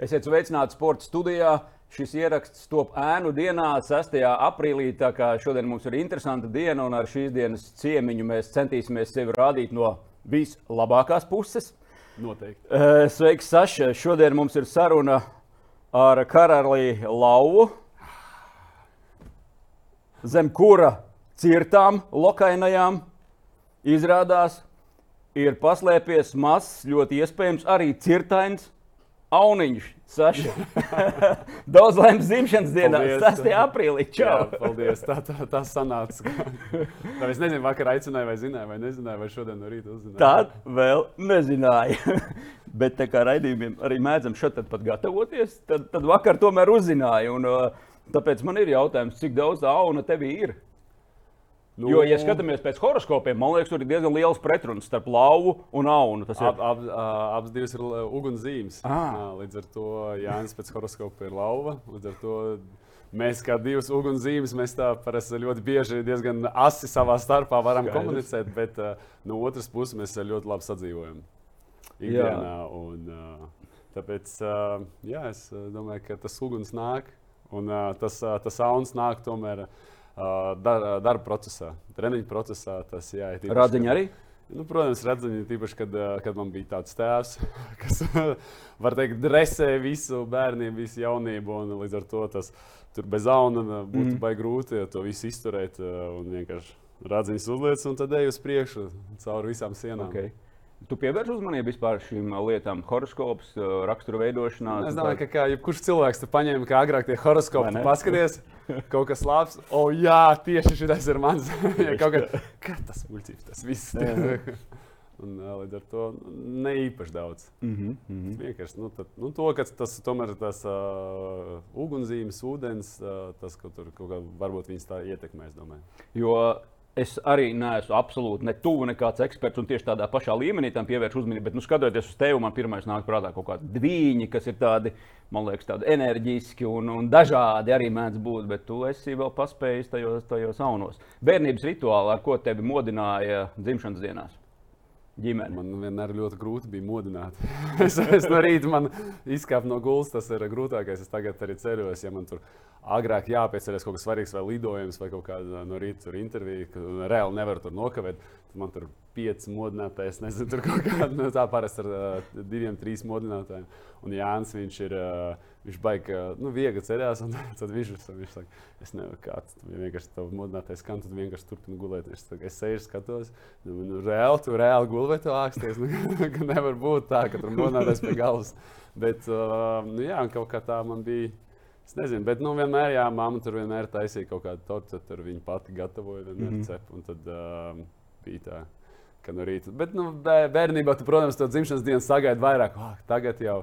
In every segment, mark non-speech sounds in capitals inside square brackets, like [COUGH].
Esiet sveicināti sporta studijā. Šis ieraksts top ēnu dienā, 6. aprīlī. Tā kā šodien mums ir interesanta diena, un ar šīs dienas ciemiņu mēs centīsimies sevi rādīt no vislabākās puses. Noteikti. Eh, Sveiks, Saša! Šodien mums ir saruna ar karali Lauvu, zem kura cirtām lokainajām izrādās ir paslēpies mazs, ļoti iespējams arī cirtains auniņš. Saša, [LAUGHS] daudz laimes dzimšanas dienā, Paldies. 6. aprīlī. Jā, Čau! paldies. Tā, tā, tā sanāca. Tā es nezinu, vakar aicināju, vai zināju, vai nezināju, vai šodien no rīta uzzināju. Tad vēl nezināju. [LAUGHS] Bet tā kā raidījumiem arī mēdzam šeit pat gatavoties, tad, tad vakar tomēr uzzināju. Un, tāpēc man ir jautājums, cik daudz auna tev ir? Nu, Jo, ja skatāmies pēc horoskopiem, man liekas, tur ir diezgan liels pretruns starp lauvu un aunu. Tas ir Ab, ab, abas divas ir ugunszīmes. Ah. Līdz ar to Jānis pēc horoskopa ir lauva. Līdz ar to mēs kā divas ugunszīmes, mēs tā parasti ļoti bieži diezgan asi savā starpā varam Skaidrs. komunicēt, bet no otras puses mēs ļoti labi sadzīvojam ikdienā. Un, tāpēc jā, es domāju, ka tas uguns nāk un tas, tas auns nāk tomēr. Dar- Darba procesā, treniņa procesā. Tas, jā, ir kad- arī. Nu, protams, redzēju, tīpaši, kad, kad man bija tāds tēvs, [LAUGHS] kas, [LAUGHS] var teikt, dresē visu bērniem, visu jaunību. un Līdz ar to tas tur bez auna būtu mm. baigi grūti ja to visu izturēt. Un vienkārši rādziņas uzliec, un tad ej uz priekšu cauri visām sienām. Okay. Tu pievērš uzmanību vispār šīm uh, lietām, horoskops, uh, rakstura veidošanā. Es domāju, ka kā jebkurš cilvēks te paņēma, kā agrāk tie horoskopi ne? paskaties, [LAUGHS] kaut kas labs. O, jā, tieši šis ir mans. [LAUGHS] ja kaut kā, kā tas muļķis, tas viss. [LAUGHS] Un, ā, līdz ar to ne īpaši daudz. Mm -hmm, mm -hmm. Vienkārši nu, tad, nu, to, ka tas tomēr ir tas uh, ugunszīmes, ūdens, uh, tas, ka tur kaut kā varbūt viņas tā ietekmē, es domāju. Jo es arī neesmu absolūti ne tuvu nekāds eksperts un tieši tādā pašā līmenī tam pievēršu uzmanību. Bet, nu, skatoties uz tevi, man pirmais nāk prātā kaut kādi dviņi, kas ir tādi, man liekas, tādi enerģiski un, un dažādi arī mēdz būt. Bet tu esi vēl paspējis tajos, tajos aunos. Bērnības rituāli, ar ko tevi modināja dzimšanas dienās? Ģimene. Man vienmēr ļoti grūti bija modināt. [LAUGHS] es, es no rīta man izkāpu no gultas, tas ir grūtākais. Es tagad arī ceru, ja man tur agrāk jāpieceļas kaut kas svarīgs, vai lidojums, vai kaut kāda no rīta intervija, ka reāli nevaru tur nokavēt. Tad man tur pieci modinātāji, es nezinu, tur kaut kāda nu, tā parasti ar uh, diviem, trīs modinātājiem. Un Jānis, viņš ir. Uh, Viņš baigi, uh, nu, viegli ceļās, un [LAUGHS] tad viņš, viņš saka, es nevaru kāds, tu vienkārši tev modinātais skan, tad vienkārši turpini gulēt. Es, saka, es sēžu, skatos, nu, nu reāli, tu reāli gulēji tu āksties. Nu, [LAUGHS] nevar būt tā, ka tur modinātais pie galvas. Bet, uh, nu, jā, kaut kā tā man bija. Es nezinu, bet nu, vienmēr, jā, mamma tur vienmēr taisīja kaut kādu tortu, tad viņa pati gatavoja, vienmēr mm -hmm. cep, un tad uh, bija tā. Ka No rīta. Bet, nu, bē- bērnībā, tu, protams, to dzimšanas dienu sagaidi vairāk. Oh, tagad jau,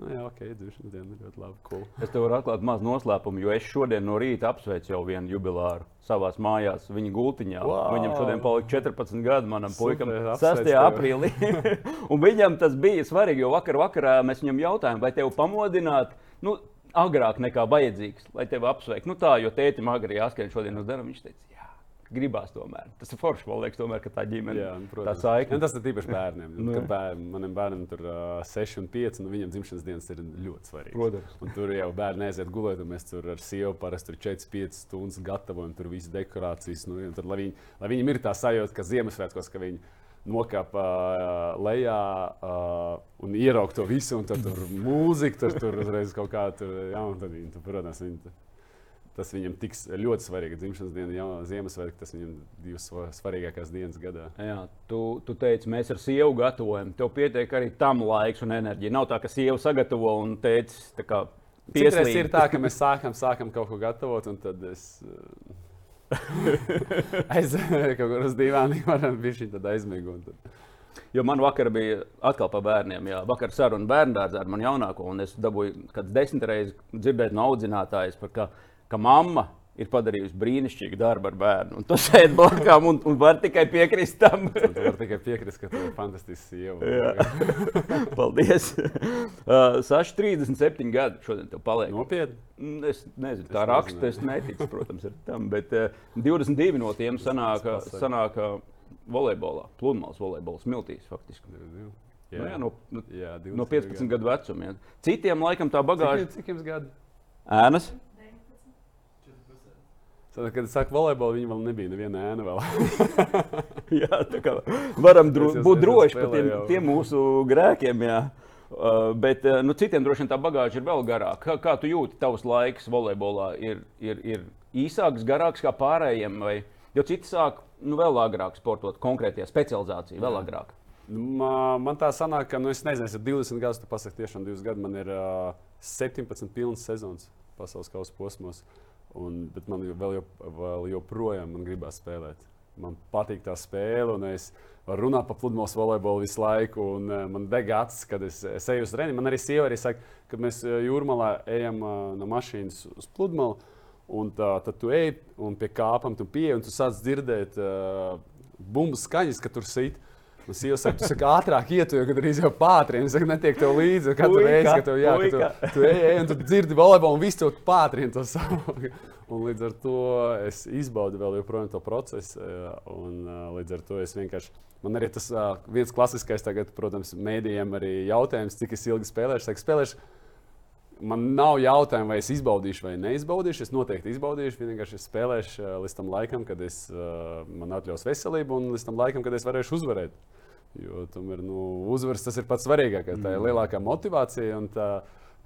nu, jā, ok, dzimšanas diena ir ļoti labi. Cool. Es tev varu atklāt mazu noslēpumu, jo es šodien no rīta apsveicu jau vienu jubilāru savā mājās, viņa gultiņā. Wow! Viņam šodien palika 14 gadi, manam Super, puikam, apsveic 6. tevi. aprīlī. [LAUGHS] Un viņam tas bija svarīgi, jo vakar vakarā mēs viņam jautājām, vai tev pamodināt. Nu, Agrāk nekā vajadzīgs, lai tevi apsveiktu. Nu tā, jo tētim agri jāskrien šodien uz darbu. Viņš teica, jā, gribās tomēr. Tas ir forši, man liekas, tomēr, ka tā ģimene, Jā, nu, tā protams. saikne. Un tas ir tīpaši bērniem. Nu, Nu, jā. bērni, maniem bērniem tur uh, 6 un 5, un viņiem dzimšanas dienas ir ļoti svarīgas. Protams. Un tur jau bērni aiziet gulēt, un mēs tur ar sievu parasti 4-5 stundas gatavojam tur visas dekorācijas. Nu, tad, lai, viņi, lai viņiem ir tā sajūta, ka Ziemassvētkos, ka viņi nokāpa uh, lejā uh, un ierauga to visu, un tad tur mūzika, tur, tur uzreiz kaut kā tur, jā, un tad viņi, tur, protams, viņi, tur- tas viņam tiks ļoti svarīgi. Dzimšanas diena, jau Ziemassvētki, tas viņam divas sva- svarīgākās dienas gadā. Jā, tu, tu teici, mēs ar sievu gatavojam. Tev pietiek arī tam laiks un enerģija. Nav tā, ka sieva sagatavo un teica, tā kā pieslīd. ir tā, ka mēs sākam, sākam kaut ko gatavot, un tad es [LAUGHS] aizēju kaut kur uz dīvāna, varam būt šī aizmigu. Tad... Jo man vakar bija atkal par bērniem. Jā, vakar saruna bērnu dārzā ar manu jaunāko, un es dabūju kāds desmit reizes dzirdēt no audzinātājas, par ka, ka mamma ir padarījusi brīnišķīgu darbu ar bērnu. Un tu sēdi blakus un, un vari tikai piekrist tam. [LAUGHS] Var tikai piekrist, ka tu esi fantastisks sieva. Jā. [LAUGHS] Paldies. [LAUGHS] Uh, Saša, 37 gadi šodien tev paliek. Nopietni. Mm, Es nezinu, tā raksta, es neticu, protams, ar tam. Bet uh, 22 no tiem sanāk, Tas sanāk uh, volejbolā, pludmales volejbola, smiltīs faktiski. Nu, jā, no, no, jā, no 15 gadu vecuma. Jā. Citiem laikam tā bagāža. Cik, cik jums gadi? Ēnas? Tad, kad es saku volejbolu, viņi vēl nebija neviena ēna. [LAUGHS] Jā, tā kā varam dro jau- būt droši par tiem, jau. tiem mūsu grēkiem. Jā. Uh, bet uh, nu, citiem droši vien tā bagāža ir vēl garāka. Kā, kā tu jūti, tavs laiks volejbolā ir, ir, ir īsāks, garāks kā pārējiem? Vai? Jo citi sāk nu, vēl agrāk sportot, konkrētajā specializācijā, vēl agrāk. Man, man tā sanāk, ka, nu, es nezinu, es ir 20 gadus, tu pasaki, tiešām 20 gadi. Man ir uh, 17 pilnas sezonas pasaules kausa posmos. Un, bet man vēl, jo, vēl joprojām gribās spēlēt. Man patīk tā spēle, un es varu runāt par pludmales volejbolu visu laiku. Un, uh, man deg acis, kad es, es eju uz treniņu. Man arī sieva arī saka, kad mēs uh, jūrmalā ejam uh, no mašīnas uz pludmali. Un tā, tad tu ej un pie kāpām tu pieeji, un tu sāc dzirdēt uh, bumbu skaņas, ka tur sit. Un sieva saka, tu saki, ātrāk iet, jo gandrīz jau pātrini. Es saku, netiek tev līdzi. Katru Puika, reizi, kad tev jā, ka puika. tu, tu ej, ej, un tu dzirdi volejbolu, un viss tev pātrini to savu. Un līdz ar to es izbaudu vēl joprojām to procesu. jā, Un ā, līdz ar to es vienkārši. Man arī tas ā, viens klasiskais, tagad, protams, mēdījiem arī jautājums, cik ilgi spēlēšu. Saku, spēlēšu man nav jautājumu, vai es izbaudīšu vai neizbaudīšu. Es noteikti izbaudīšu. Vienkārši es spēlēšu uh, līdz tam laikam, kad es, uh, man atļaus veselību, un līdz tam laikam, kad es varēšu uzvarēt. Jo tomēr nu, uzvaras tas ir pats svarīgākais. Tā ir lielākā motivācija un tā,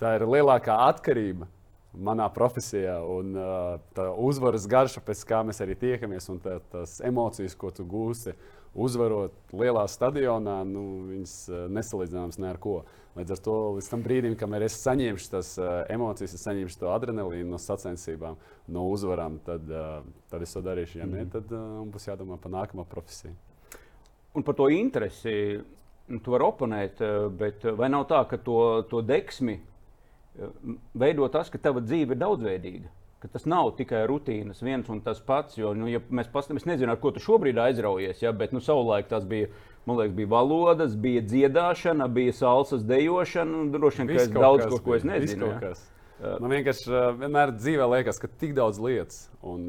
tā ir lielākā atkarība manā profesijā. Un, uh, tā uzvaras garša, pēc kā mēs arī tiekamies, un tā, tās emocijas, ko tu gūsi, uzvarot lielā stadionā, nu, viņas nesalīdzināmas ne ar ko. Līdz ar to līdz tam brīdim, kamēr es saņemšu tās uh, emocijas, es saņemšu to adrenalīnu no sacensībām, no uzvarām, tad, uh, tad es to darīšu. Ja ne, tad uh, man būs jādomā par nākamo profesiju. Un par to interesi nu, tu vari oponēt, eh, bet vai nav tā, ka to, to deksmi eh, veido tas, ka tava dzīve ir daudzveidīga? Ka tas nav tikai rutīnas, viens un tas pats. Jo, nu, ja mēs paskatāmies, nezinu, ar ko tu šobrīd aizraujies, ja, bet nu, savulaik tas bija, man liekas, bija valodas, bija dziedāšana, bija salsas dejošana. un Droši vien, ka es daudz ko, ko es nezinu. Man vienkārši vienmēr dzīvē liekas, ka tik daudz lietas, un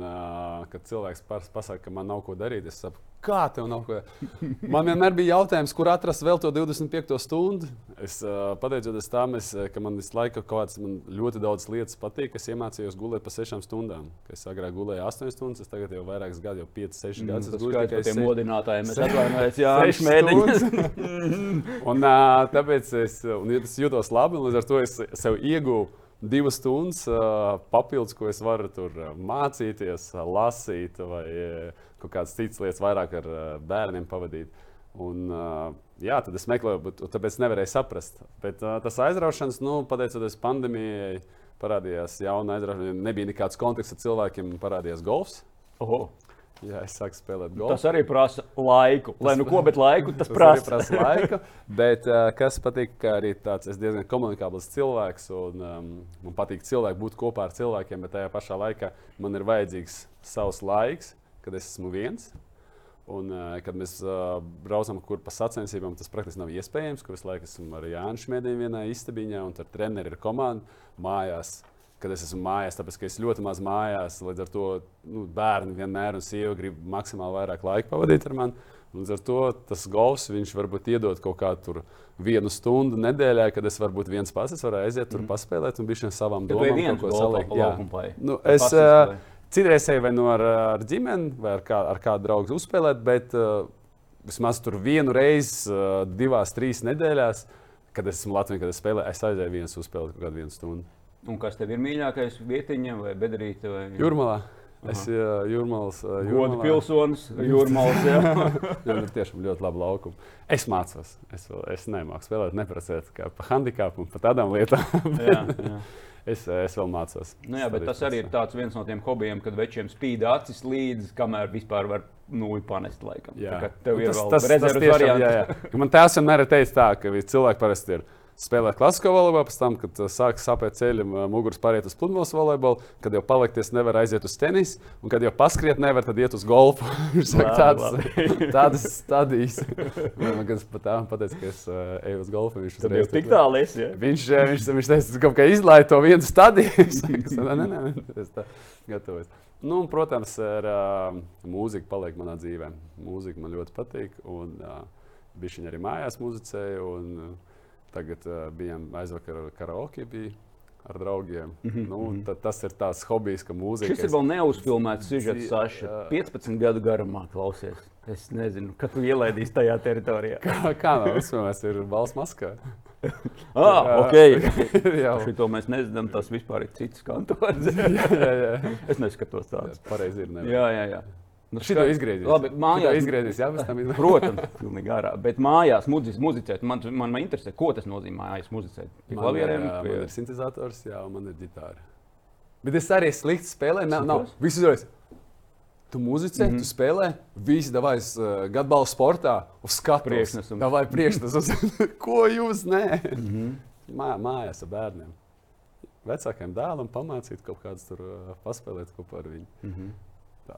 kad cilvēks pas- pasaka, ka man nav ko darīt, es saprotu, kā tev nav ko darīt. [LAUGHS] Man vienmēr bija jautājums, kur atrast vēl to 25 stundu. Es pateicoties tam, es, ka man visu laiku kaut kādas man ļoti daudz lietas patīk. Es iemācījos gulēt pa 6 stundām. Es agrāk gulēju 8 stundas, es tagad jau vairākus gadus, jau 5, 6 Mm, gadus. Tas skaidrs tikai tiem modinātājiem. Es atvainojos, Jā, sešas Šmētiņš. [LAUGHS] Un, tāpēc es, un, es jūtos labi, un līdz ar to es sev ieguvu divas stundas papildus, ko es varu tur mācīties, lasīt, vai kaut kādas citas lietas, vairāk ar bērniem pavadīt. Un, jā, tad es meklēju, bet tāpēc nevarēju saprast. Bet tas aizraušanas, nu, pateicoties pandēmijai, parādījās jauna aizraušana. Nebija nekāds konteksts ar cilvēkiem, parādījās golfs. Oho, Jā, es sāku spēlēt golfu. Tas arī prasa laiku. Lai nu ko, bet laiku tas, Tas prasa. prasa laiku. Bet kas patīk, ka arī tāds es diezgan komunikabls cilvēks. Un, um, man patīk cilvēki būt kopā ar cilvēkiem, bet tajā pašā laikā man ir vajadzīgs savs laiks, kad es esmu viens. Un, uh, kad mēs uh, braucam kur pa sacensībām, tas praktiski nav iespējams. Kur visu laiku esmu ar Jānu Šmēdiņu vienā istabiņā, un tur treneri ir komanda mājās. Kad es esmu mājās, tāpēc ka es ļoti maz mājās, līdz ar to nu, bērni vienmēr un sieva grib maksimāli vairāk laika pavadīt ar mani. Līdz ar to tas golfs viņš varbūt iedod kaut kādu vienu stundu nedēļā, kad es varbūt viens pats es varu aiziet tur paspēlēt un bišķi savām ej domām kaut ko salikt. Jā. Nu, es uh, citreiz eju vai no ar, ar ģimeni vai ar, kā, ar kādu draugu uzspēlēt, bet uh, vismaz tur vienu reizi, uh, divās, trīs nedēļās, kad es esmu Latvijā, kad es spēlēju, es aizēju viens uzspēlēt kaut kādu stundu. Un kas tev ir mīļākais vietiņa vai bedrīte? Vai... Jūrmalā. Es esmu Jūrmālas. Uh, Godu pilsonis, jūrmāls. Jā. [LAUGHS] Tur tiešām ļoti labi laukumi. Es mācos. Es, es nemāku spēlēt, neprasēt kā par handicāpu un par tādām lietām. [LAUGHS] jā, jā. [LAUGHS] es, es vēl mācos. Nu, jā, bet tas arī ir tāds viens no tiem hobijiem, kad večiem spīd acis līdzi, kamēr vispār var nulli panest. Laikam. Jā, tev Nu, ir tas, tas, tas tiešām, variants. jā, jā. Man tēvs vienmēr ir teicis tā, ka cilvēki parasti ir spēlēt klasisko volejbolu, pēc tam, kad uh, sāk sapēt ceļu, uh, muguras pāriet uz pludmales volejbolu, kad jau palikties nevar aiziet uz tenisu, un kad jau paskriet nevar, tad iet uz golfu. [LAUGHS] Viņš saka, tādas, [LAUGHS] tādas stadijas. Man, es pat tā pateicu, ka es uh, eju uz golfu, viņš jau tik tā- tālu esi. Ja? Viņš, eh, viņš, viņš teica, ka kaut kā izlaiž to vienu stadiju. [LAUGHS] Es saku, nē, nē, nē, es tā gatavojos. Nu, un, protams, ar, uh, mūzika paliek manā dzīvē. Mūzika man ļoti patīk. Un, uh, bija viņa arī mājās muzicēja. Un, uh, tagad uh, bijām aizvakar karaoke. Bija ar draugiem. Mm -hmm. nu, mhm. tad, tas ir tāds hobijs, ka mūzika. Šis ir vēl neuzfilmēts sižets, Saša. 15 gadu garumā klausies. Es nezinu, kad tu ielaidīsi tajā teritorijā. kā kā nav uzfilmēts, ir balss maskā. [LAUGHS] ah, ok. [LAUGHS] Šito mēs nezinām, tas vispār ir cits kantors. [LAUGHS] Es neskatos tādu. Pareizi ir. Nevar. Jā, jā, jā. Nu, Šī tā izgriezīs. Labi, mājās izgriezīs. Jā, tam ir. [LAUGHS] Protams, pilnīgi ārā. Bet mājās muzicis, muzicēt. Man, man, man interesē, ko tas nozīmē mājās muzicēt. Pie klavieriem. Pie... man ir sintetizators, jā, un man ir ģitāra. Bet es arī slikti spēlēju. Nav, nav. Visu uzreiz. Tu muzicē, mm -hmm. tu spēlē, visi devais uh, gadbalā sportā, uz skatu priekšnesumu. Vai priekšnesumu? [LAUGHS] ko jūs nē? Mm -hmm. Mā, mājās ar bērniem. Vecākiem dēlam pamācīt kaut kādus tur uh, paspēlēt kopā ar viņu. Mm -hmm. Tā.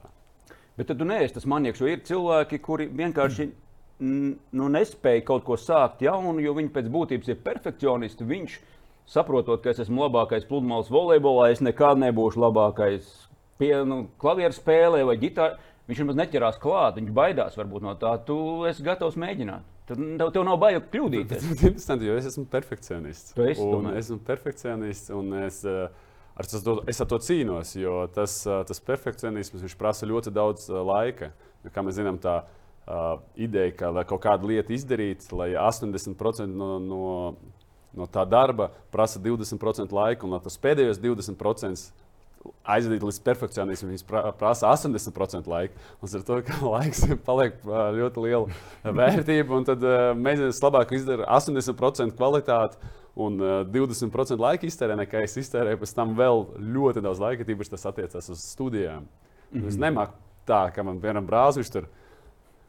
Bet tu neesi tas manieks, jo ir cilvēki, kuri vienkārši nu, nespēja kaut ko sākt jaunu, jo viņi pēc būtības ir perfekcionisti. Viņš saprotot, ka es esmu labākais pludmales volejbolā, es nekad nebūšu labākais pie nu, klavieru spēlē vai ģitārā. Viņš nemaz neķerās klāt, viņš baidās varbūt no tā. Tu esi gatavs mēģināt. Tad tev, tev nav bail kļūdīties. Tas ir interesanti, jo es esmu perfekcionists. Tu esi, un esmu perfekcionists. Un es, uh, ar to, es ar to cīnos, jo tas, tas perfekcionisms prasa ļoti daudz laika. Kā mēs zinām, tā uh, ideja, ka lai kaut kādu lietu izdarītu, lai 80% no, no, no tā darba prasa 20% laika, un tas pēdējos 20% aizvadīt līdz perfekcionismam, viņš prasa 80% laika. Līdz ar to, [LAUGHS] laiks paliek ļoti liela vērtība, un tad uh, mēs labāk izdarām 80% kvalitāti un uh, 20% laika iztērē, nekā es iztērēju pēc tam vēl ļoti daudz laika, tīpaši tas attiecas uz studijām. Mm -hmm. Es nemāku tā, ka man vienam brāzis tur.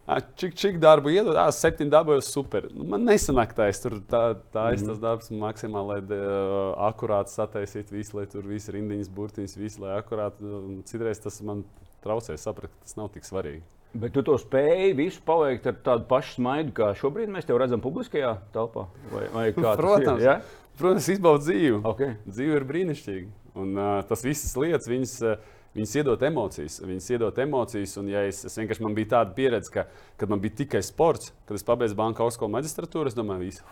Cik, cik darbu iedod? Ah, septiņi dabūjos super. Nu, man nesanāk tā, es tur tā, tā es mm -hmm. tas darbs maksimāli, uh, akurāti sataisītu visu, lai tur viss rindiņas, burtiņas, visu, lai akurāti. Citreiz tas man traucē saprast, ka tas nav tik svarīgi. Bet tu to spēji visu paveikt ar tādu pašu smaidu, kā šobrīd mēs te redzam publiskajā telpā? Vai, vai protams, ir, ja? protams, izbaudīt dzīvi. Okay. Dzīve ir brīnišķīga. Un uh, tas visas lietas, viņas, uh, viņas iedod emocijas. Viņas iedod emocijas. Un, ja es, es vienkārši man bija tāda pieredze, ka, kad man bija tikai sports, kad es pabeidzu banka augstskolu maģistratūru, es domāju, visu.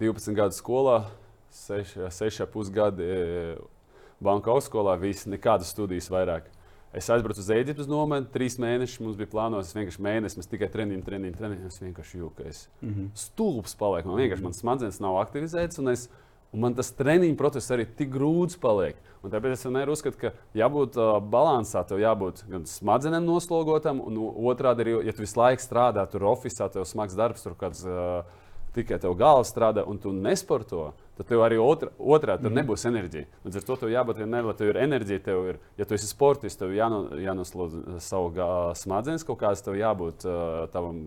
12 gadu skolā, 6,5 gadi banka augstskolā, viss, nekādas studijas vairāk. Es aizbraucu uz Eģiptes nometni, trīs mēnešus mums bija plānots. Es vienkārši mēnesi, mēs tikai treniņu, treniņu, treniņu. Es vienkārši es mm -hmm. stulbs palieku. Man vienkārši mm -hmm. smadzenes nav aktivizētas, un, es, un man tas treniņu process arī tik grūts paliek. Un tāpēc es vienmēr uzskatu, ka jābūt uh, balansā, tev jābūt gan smadzenēm noslogotam, un otrādi arī, ja tu visu laiku strādā tur oficiālā, tev smags darbs, tur kāds. Uh, tikai tev galva strādā un tu nesporto, tad tev arī otrā, otrā mm. nebūs enerģija. Līdz ar to tev jābūt vienmēr, lai tev ir enerģija. Tev ir, ja tu esi sportists, tev jāno, jānoslūdz savu smadzenes kaut kādas, tev jābūt uh, tavam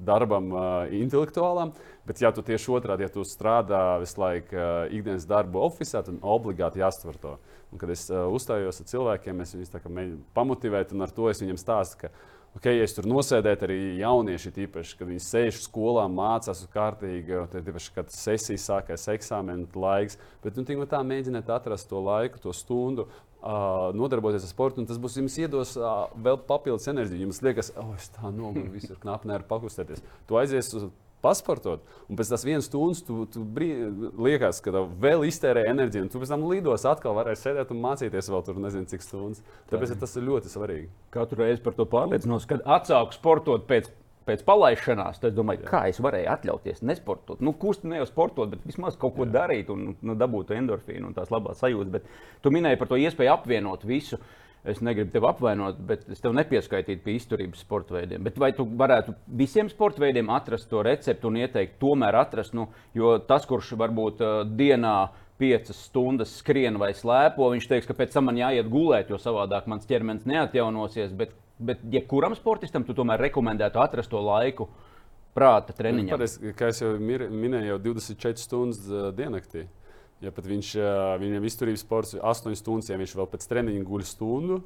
darbam uh, intelektuālam. Bet, ja tu tieši otrādi, ja tu strādā visu laiku uh, ikdienas darbu oficiālā, tad obligāti jāstver to. Un, kad es uh, uzstājos ar cilvēkiem, es viņus mēģinu pamotivēt, un ar to es viņiem stāstu, ka Okay, ja es tur nosēdētu arī jaunieši, tīpaši, kad viņi sēž skolā, mācās kārtīgi, tad īpaši, kad sesijas sākās eksāmena laiks. Bet nu, tā mēģiniet atrast to laiku, to stundu, uh, nodarboties ar sportu, un tas būs jums iedos uh, vēl papildus enerģiju. Jums liekas, oh, es tā noguru, visur knapi nevaru pakustēties. Tu aizies uz pasportot. Un pēc tam vienas stundas tu, tu brī, liekas, ka tev vēl iztērē enerģiju, un tu pēc tam lidos atkal varēsi sēdēt un mācīties vēl tur nezinu cik stundas. Tāpēc tas ir ļoti svarīgi. Katru reizi par to pārliecinos, kad atsāku sportot pēc. Pēc palaišanās, tad es domāju, Jā. kā es varēju atļauties nesportot. Nu, kusti ne jau sportot, bet vismaz kaut ko Jā. darīt un nu, dabūt endorfīnu un tās labās sajūtas. Bet tu minēji par to iespēju apvienot visu. Uh, es negribu tevi apvainot, bet es tev nepieskaitītu pie izturības sporta veidiem. Bet vai tu varētu visiem sporta veidiem atrast to recepti un ieteikt, tomēr atrast, nu, jo tas, kurš varbūt uh, dienā piecas stundas skrien vai slēpo, viņš teiks, ka pēc tam man jāiet gulēt, jo savādāk mans ķermenis neatjaunosies. Bet, bet jebkuram ja sportistam tu tomēr rekomendētu atrast to laiku prāta treniņam. Pareiz, kā jau minēju, jau 24 stundas uh, diennaktī. Ja pat viņš, viņam izturības sports ir 8 stundas, ja viņš vēl pēc treniņa guļ stundu,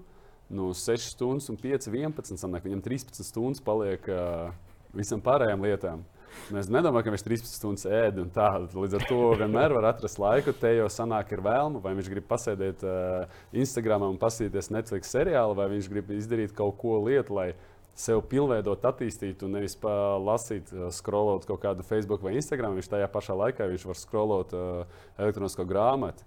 nu 6 stundas un 5, 11, sanāk, viņam 13 stundas paliek uh, visam pārējām lietām. Un es nedomāju, ka viņš 13 stundas ēd un tā. Līdz ar to vienmēr var atrast laiku. Te jau sanāk, ir vēlme, vai viņš grib pasēdēt uh, Instagram un paskatīties Netflix seriālu, vai viņš grib izdarīt kaut ko lietu, lai sev pilnveidot, attīstīt, un nevis lasīt, scrollot kaut kādu Facebook vai Instagram. Viņš tajā pašā laikā viņš var scrollot uh, elektronisko grāmatu.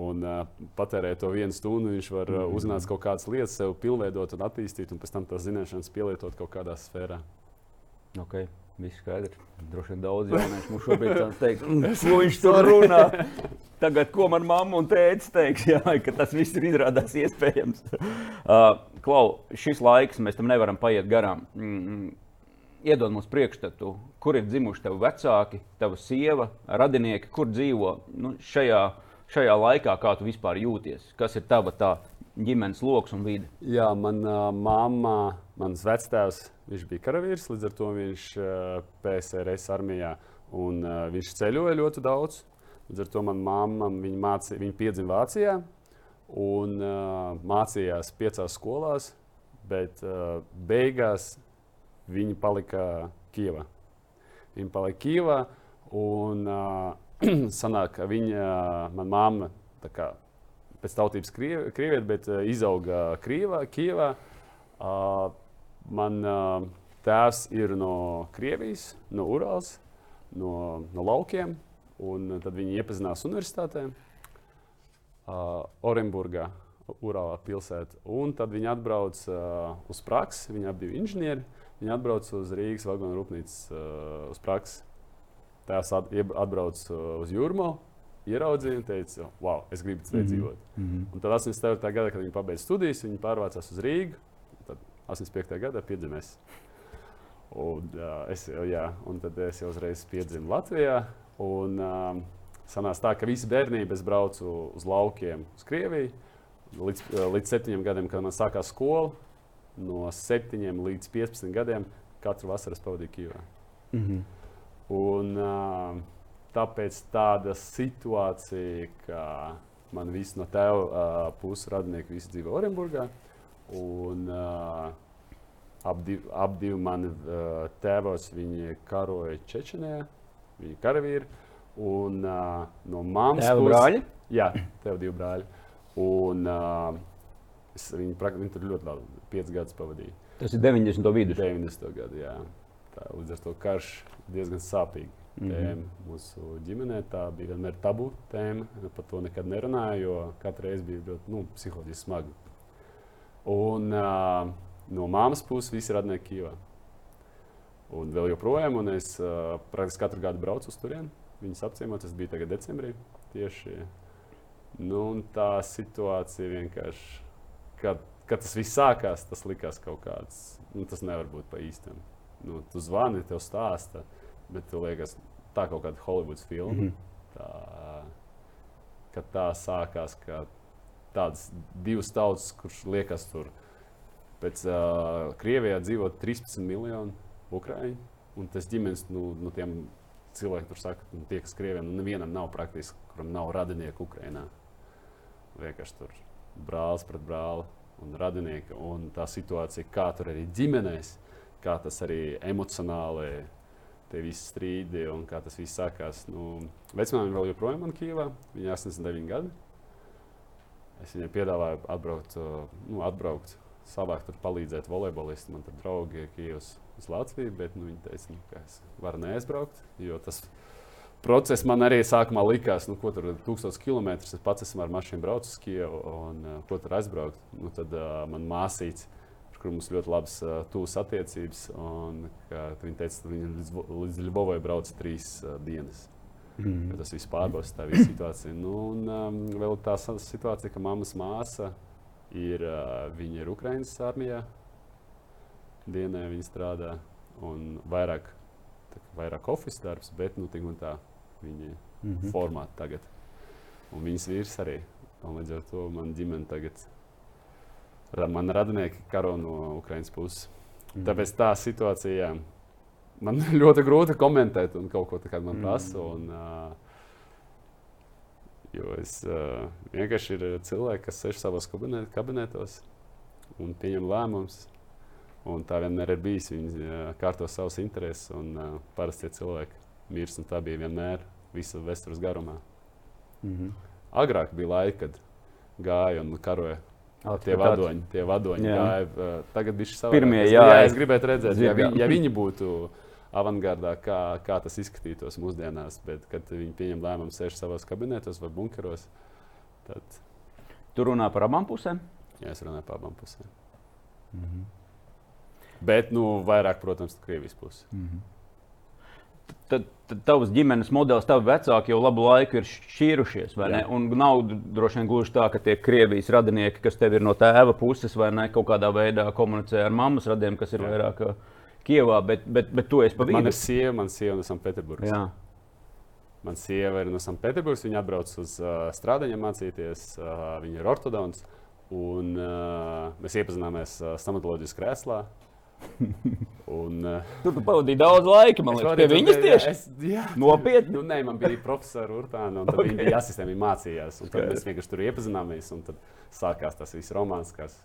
Un uh, patērēt to vienu stundu, viņš var uh, uzzināt kaut kādas lietas, sev pilnveidot un attīstīt, un pēc tam tās zināšanas pielietot kaut kādā sfērā. Okay. Viss skaidrs. Droši vien daudz jauniešu mums šobrīd teiks, [LAUGHS] ko viņš tur runā. [LAUGHS] Tagad, ko man mamma un tēvs teiks, [LAUGHS] jā, ka tas viss ir izrādās iespējams. Uh, Klau, šis laiks, mēs tam nevaram paiet garām. Mm, mm, iedod mums priekšstatu, kur ir dzimuši tavi vecāki, tava sieva, radinieki, kur dzīvo nu, šajā, šajā laikā, kā tu vispār jūties. Kas ir tava tā ģimenes lokus un vidi? Jā, manā uh, mamma, mans vectēvs bija karavīrs, līdz ar to viņš uh, PSRS armijā un uh, viņš ceļoja ļoti daudz. Līdz ar to manā mamma viņa, māci, viņa piedzima Vācijā un uh, mācījās piecās skolās, bet uh, beigās viņa palika Kijavā. Viņa palika Kijavā un uh, [CLEARS THROAT] sanāk, ka viņa, manā mamma, kā, pēc tautības krieviete, bet uh, izauga Krievā, Kijavā. Uh, Man uh, tēvs ir no Krievijas, no Urāls, no, no laukiem. Un tad viņi iepazinās universitātē, uh, Orenburgā, Urālā pilsētā. Un tad viņi atbrauc uh, uz praksi, viņi abi bija inženieri. Viņi atbrauc uz Rīgas vagonu rūpnīcas uh, uz praksi. Tēvs at, atbrauc uh, uz Jurmo, ieraudzīja un teica, wow, es gribu te mm -hmm. dzīvot. Mm -hmm. Un tad 84. gadā, kad viņi pabeidza studijas, viņi pārvācās uz Rīgu. 85. gadā piedzimis. Un, uh, es, jā, un tad es jau uzreiz piedzimu Latvijā. Un, um, sanās tā, ka visu bērnību es braucu uz laukiem, uz Krieviju. Līdz, uh, līdz septiņiem gadiem, kad man sākās skola, no septiņiem līdz 15 gadiem, katru vasaru pavadīju Kijavā. Mm -hmm. Un, uh, tāpēc tāda situācija, ka man viss no tēva uh, puses radinieki visi dzīvo Orenburgā. Un, uh, ap, div, ap divi mani uh, tēvos viņi karoja Čečenijā, viņi karavīri. Un uh, no mammas puses brāļi? Jā, tev divi brāļi. Un uh, es, viņi, viņi tur ļoti labi, 5 gadus pavadīja. Tas ir 90. vidus. 90. gadu, jā. Tā, līdz ar to karš diezgan sāpīgi. Mm -hmm. tēma mūsu ģimenē. Tā bija vienmēr tabu tēma. Par to nekad nerunāju, jo katru reizi bija ļoti nu, psiholoģiski smagi. Un uh, no māmas puses visi radnieki Kijavā. Un vēl joprojām, un es uh, praktiski katru gadu braucu uz turieni. Viņus apciemot, tas bija tagad decembrī. Tieši nu, tā situācija vienkārši, kad, kad tas viss sākās, tas likās kaut kāds, nu, tas nevar būt pa īstam. Nu, tu zvani, tev stāsta, bet tu liekas, tā kaut kāda Hollywoods filma. Mm -hmm. tā, kad tā sākās, ka tādas divas tautas, kurš liekas tur. Pēc uh, Krievijā dzīvo 13 miljoni ukrāņu, un tas ģimenes nu, nu, tiem cilvēkiem tur saka, ka nu, tie, kas Krievijam, nu, nevienam nav praktiski, kuram nav radinieku Ukrajinā. Vienkārši tur brālis pret brāli un radinieki. Un tā situācija, kā tur arī ģimenēs, kā tas arī emocionāli tie visi strīdi un kā tas viss sākās. Nu, Vecmāmiņa vēl joprojām ir Kijavā, viņa ir 89 gadi. Es viņai piedāvāju atbraukt, nu, atbraukt savākt, tur palīdzēt volejbolistiem. Man tur draugi ir uz, uz Latviju, bet nu, viņi teica, nu, ka es varu neaizbraukt. Tas process man arī sākumā likās, nu, ko tur ir 1000 km. Es pats esmu ar mašīnu braucis uz Kijevu, un uh, ko tur aizbraukt. Nu, tad uh, man māsīca, kur mums ļoti labas uh, tūs attiecības, un viņa teica, ka viņa līdz, līdz Ļubovai brauc trīs uh, dienas. Mm. Tas viss pārbaudas tā visa situācija. Nu, un um, vēl tā situācija, ka mammas māsa ir, uh, viņa ir Ukraiņas armijā. Dienā viņa strādā un vairāk, tā, vairāk oficiāls darbs, bet nu, tā, viņa mm -hmm. formāta tagad. Un viņas vīrs arī. Un līdz ar to man ģimene tagad, man radinieki karo no Ukraiņas puses. Mm -hmm. Tāpēc tā situācija. Jā, man [LAUGHS] ļoti grūti komentēt, un kaut ko tādu man prasa. Mm. Un, uh, jo es uh, vienkārši ir cilvēki, kas sēž kabinet, kabinetos un pieņem lēmumus. Un tā vienmēr ir bijis. Viņi uh, kārto savus intereses, un uh, parasti cilvēki mirst. Tā bija vienmēr visu vēstures garumā. Mm -hmm. Agrāk bija laika, kad gāja un karoja Tie vadoņi, tie vadoņi Jā. gāja. uh, Tagad bija šis Pirmie, savādāk. jā, jā, es gribētu redzēt, ja, viņi, ja viņi būtu avangardā, kā, kā tas izskatītos mūsdienās, bet kad viņi pieņem lēmumu sēž savos kabinetos vai bunkeros, tad Tur runā par abām pusēm. jā, es runāju par abām pusēm. Mhm. Bet, nu, vairāk, protams, Krievijas puses. Tad, tad tavs ģimenes modelis, tavi vecāki jau labu laiku ir šķīrušies. nav droši vien gluži tā, ka tie Krievijas radinieki, kas tev ir no tēva puses, vai ne, kaut kādā veidā komunicē ar mammas radiem, kas ir Jā. vairāk ā, Kievā, bet, bet, bet tu esi pa Man ir sieva, man sieva no Sanktpēterburgas. Man sieva ir no Sanktpēterburgas. Viņa atbrauc uz uh, strādājumu mācīties. Uh, viņa ir ortodonts. Un, uh, mēs iepazināmies uh, stomatoloģijas krēslā. [LAUGHS] un, uh, Tur tu pavadīji daudz laika, man liekas, pie viņas tieši. Es, jā, Nopietni? Nu, nē, man bija profesora Urtāna, un okay. viņa bija asistente, viņa mācījās. un Tad mēs vienkārši tur iepazināmies, un tad sākās tas viss romāns, kas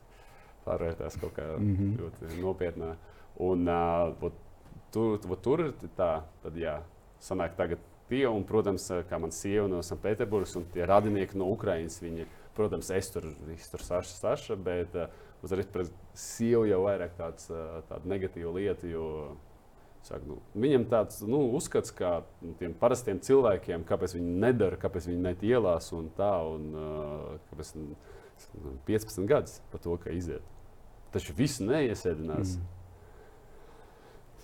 pārvērtās kaut kā mm -hmm. ļoti nopietnā. Un uh, tur, tur ir tā, tad jā, sanāk tagad tie, un, protams, kā man sieva no Sanktpēterburgas un tie radinieki no Ukrainas, viņi, protams, es tur, es tur saša, saša, bet uh, uzreiz pret sievu jau vairāk tāds, uh, tāda negatīva lieta, jo Saka, nu, viņam tāds nu, uzskats, kā nu, tiem parastiem cilvēkiem, kāpēc viņi nedara, kāpēc viņi net ielās un tā, un uh, kāpēc nu, 15 gadus par to, ka iziet. Taču viss neiesēdinās. Mm.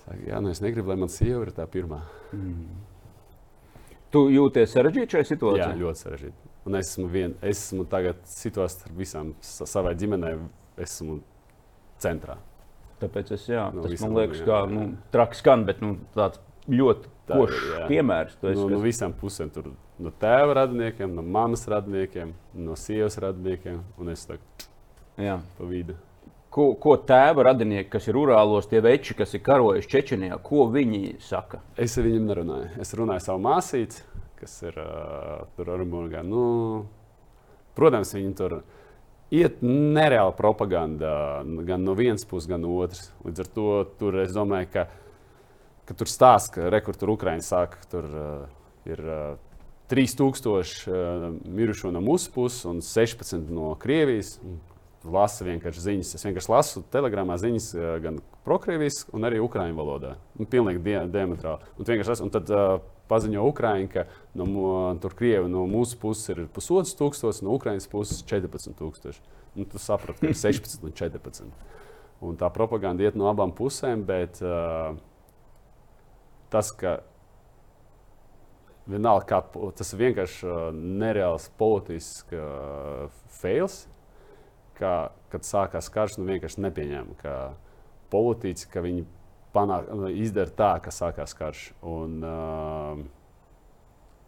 Saka, jā, nu es negribu, lai man sieva ir tā pirmā. Tu jūties sarežģīti šajā situācijā? Jā, ļoti sarežģīti. Un es esmu, vien, es esmu tagad situācijā ar visām sa- savai ģimenei, esmu centrā. Tāpēc es, jā, No tas man liekas, kā nu, traki skan, bet nu, tāds ļoti Tā košs jā. piemērs. No, no kas- visām pusēm. Tur, no tēva radiniekiem, no mammas radiniekiem, no sievas radiniekiem un es jā. pa vidu. Ko, ko tēva radinieki, kas ir urālos, tie veči, kas ir karojuši Čečenijā, ko viņi saka? Es ar viņiem nerunāju. Es runāju savu māsīti, kas ir uh, tur Ormūgā. Nu, protams, viņi tur iet nereāla propaganda gan no vienas puses, gan no otras. Līdz ar to tur es domāju, ka, ka tur stāsta, ka rekur tur Ukraiņa saka, ka tur uh, ir uh, 3000 uh, mirušo no mūsu puses un 16 no Krievijas. Lasu vienkārši ziņas. Es vienkārši lasu telegramā ziņas uh, gan prokrievijas, gan arī ukrāņu valodā. Nu, pilnīgi die, diametrāli. Un, lasu, un tad uh, paziņo Ukrāņi, ka no, mo- tur Krievi no mūsu puses ir pusotrs tūkstošs, no Ukraiņas puses 14 tūkstoši. Nu, tu saprati, ka ir [LAUGHS] 16 un 14. Un tā propaganda iet no abām pusēm, bet uh, tas, ka vienalga, kā, tas ir vienkārši uh, nereāls politisks uh, fails, kā, kad sākās karš, nu vienkārši nepieņēma, ka politiķi, ka panāk, nu, izdara tā, ka sākās karš. Un, uh,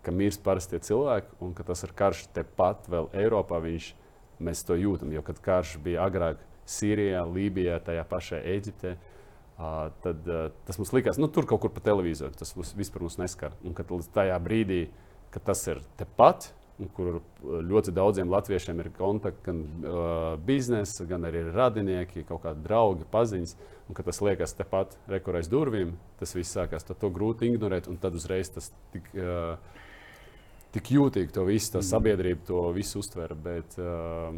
ka mirst parastie cilvēki, un ka tas ir karš tepat vēl Eiropā. Viņš, mēs to jūtam, jo kad karš bija agrāk Sīrijā, Lībijā, tajā pašā Eģiptē. Uh, tad uh, tas mums likās, nu, tur kaut kur pa televizoru. Tas mums vispār mums neskar. Un kad līdz tajā brīdī, kad tas ir tepat, kur ļoti daudziem latviešiem ir kontakti, gan uh, biznesa, gan arī radinieki, kaut kādi draugi, paziņas, un kad tas liekas tepat rekurēs durvīm, tas viss sākās. Tad to grūti ignorēt, un tad uzreiz tas tik. Uh, tik jūtīgi to visu, tā sabiedrība to visu uztver. Bet uh,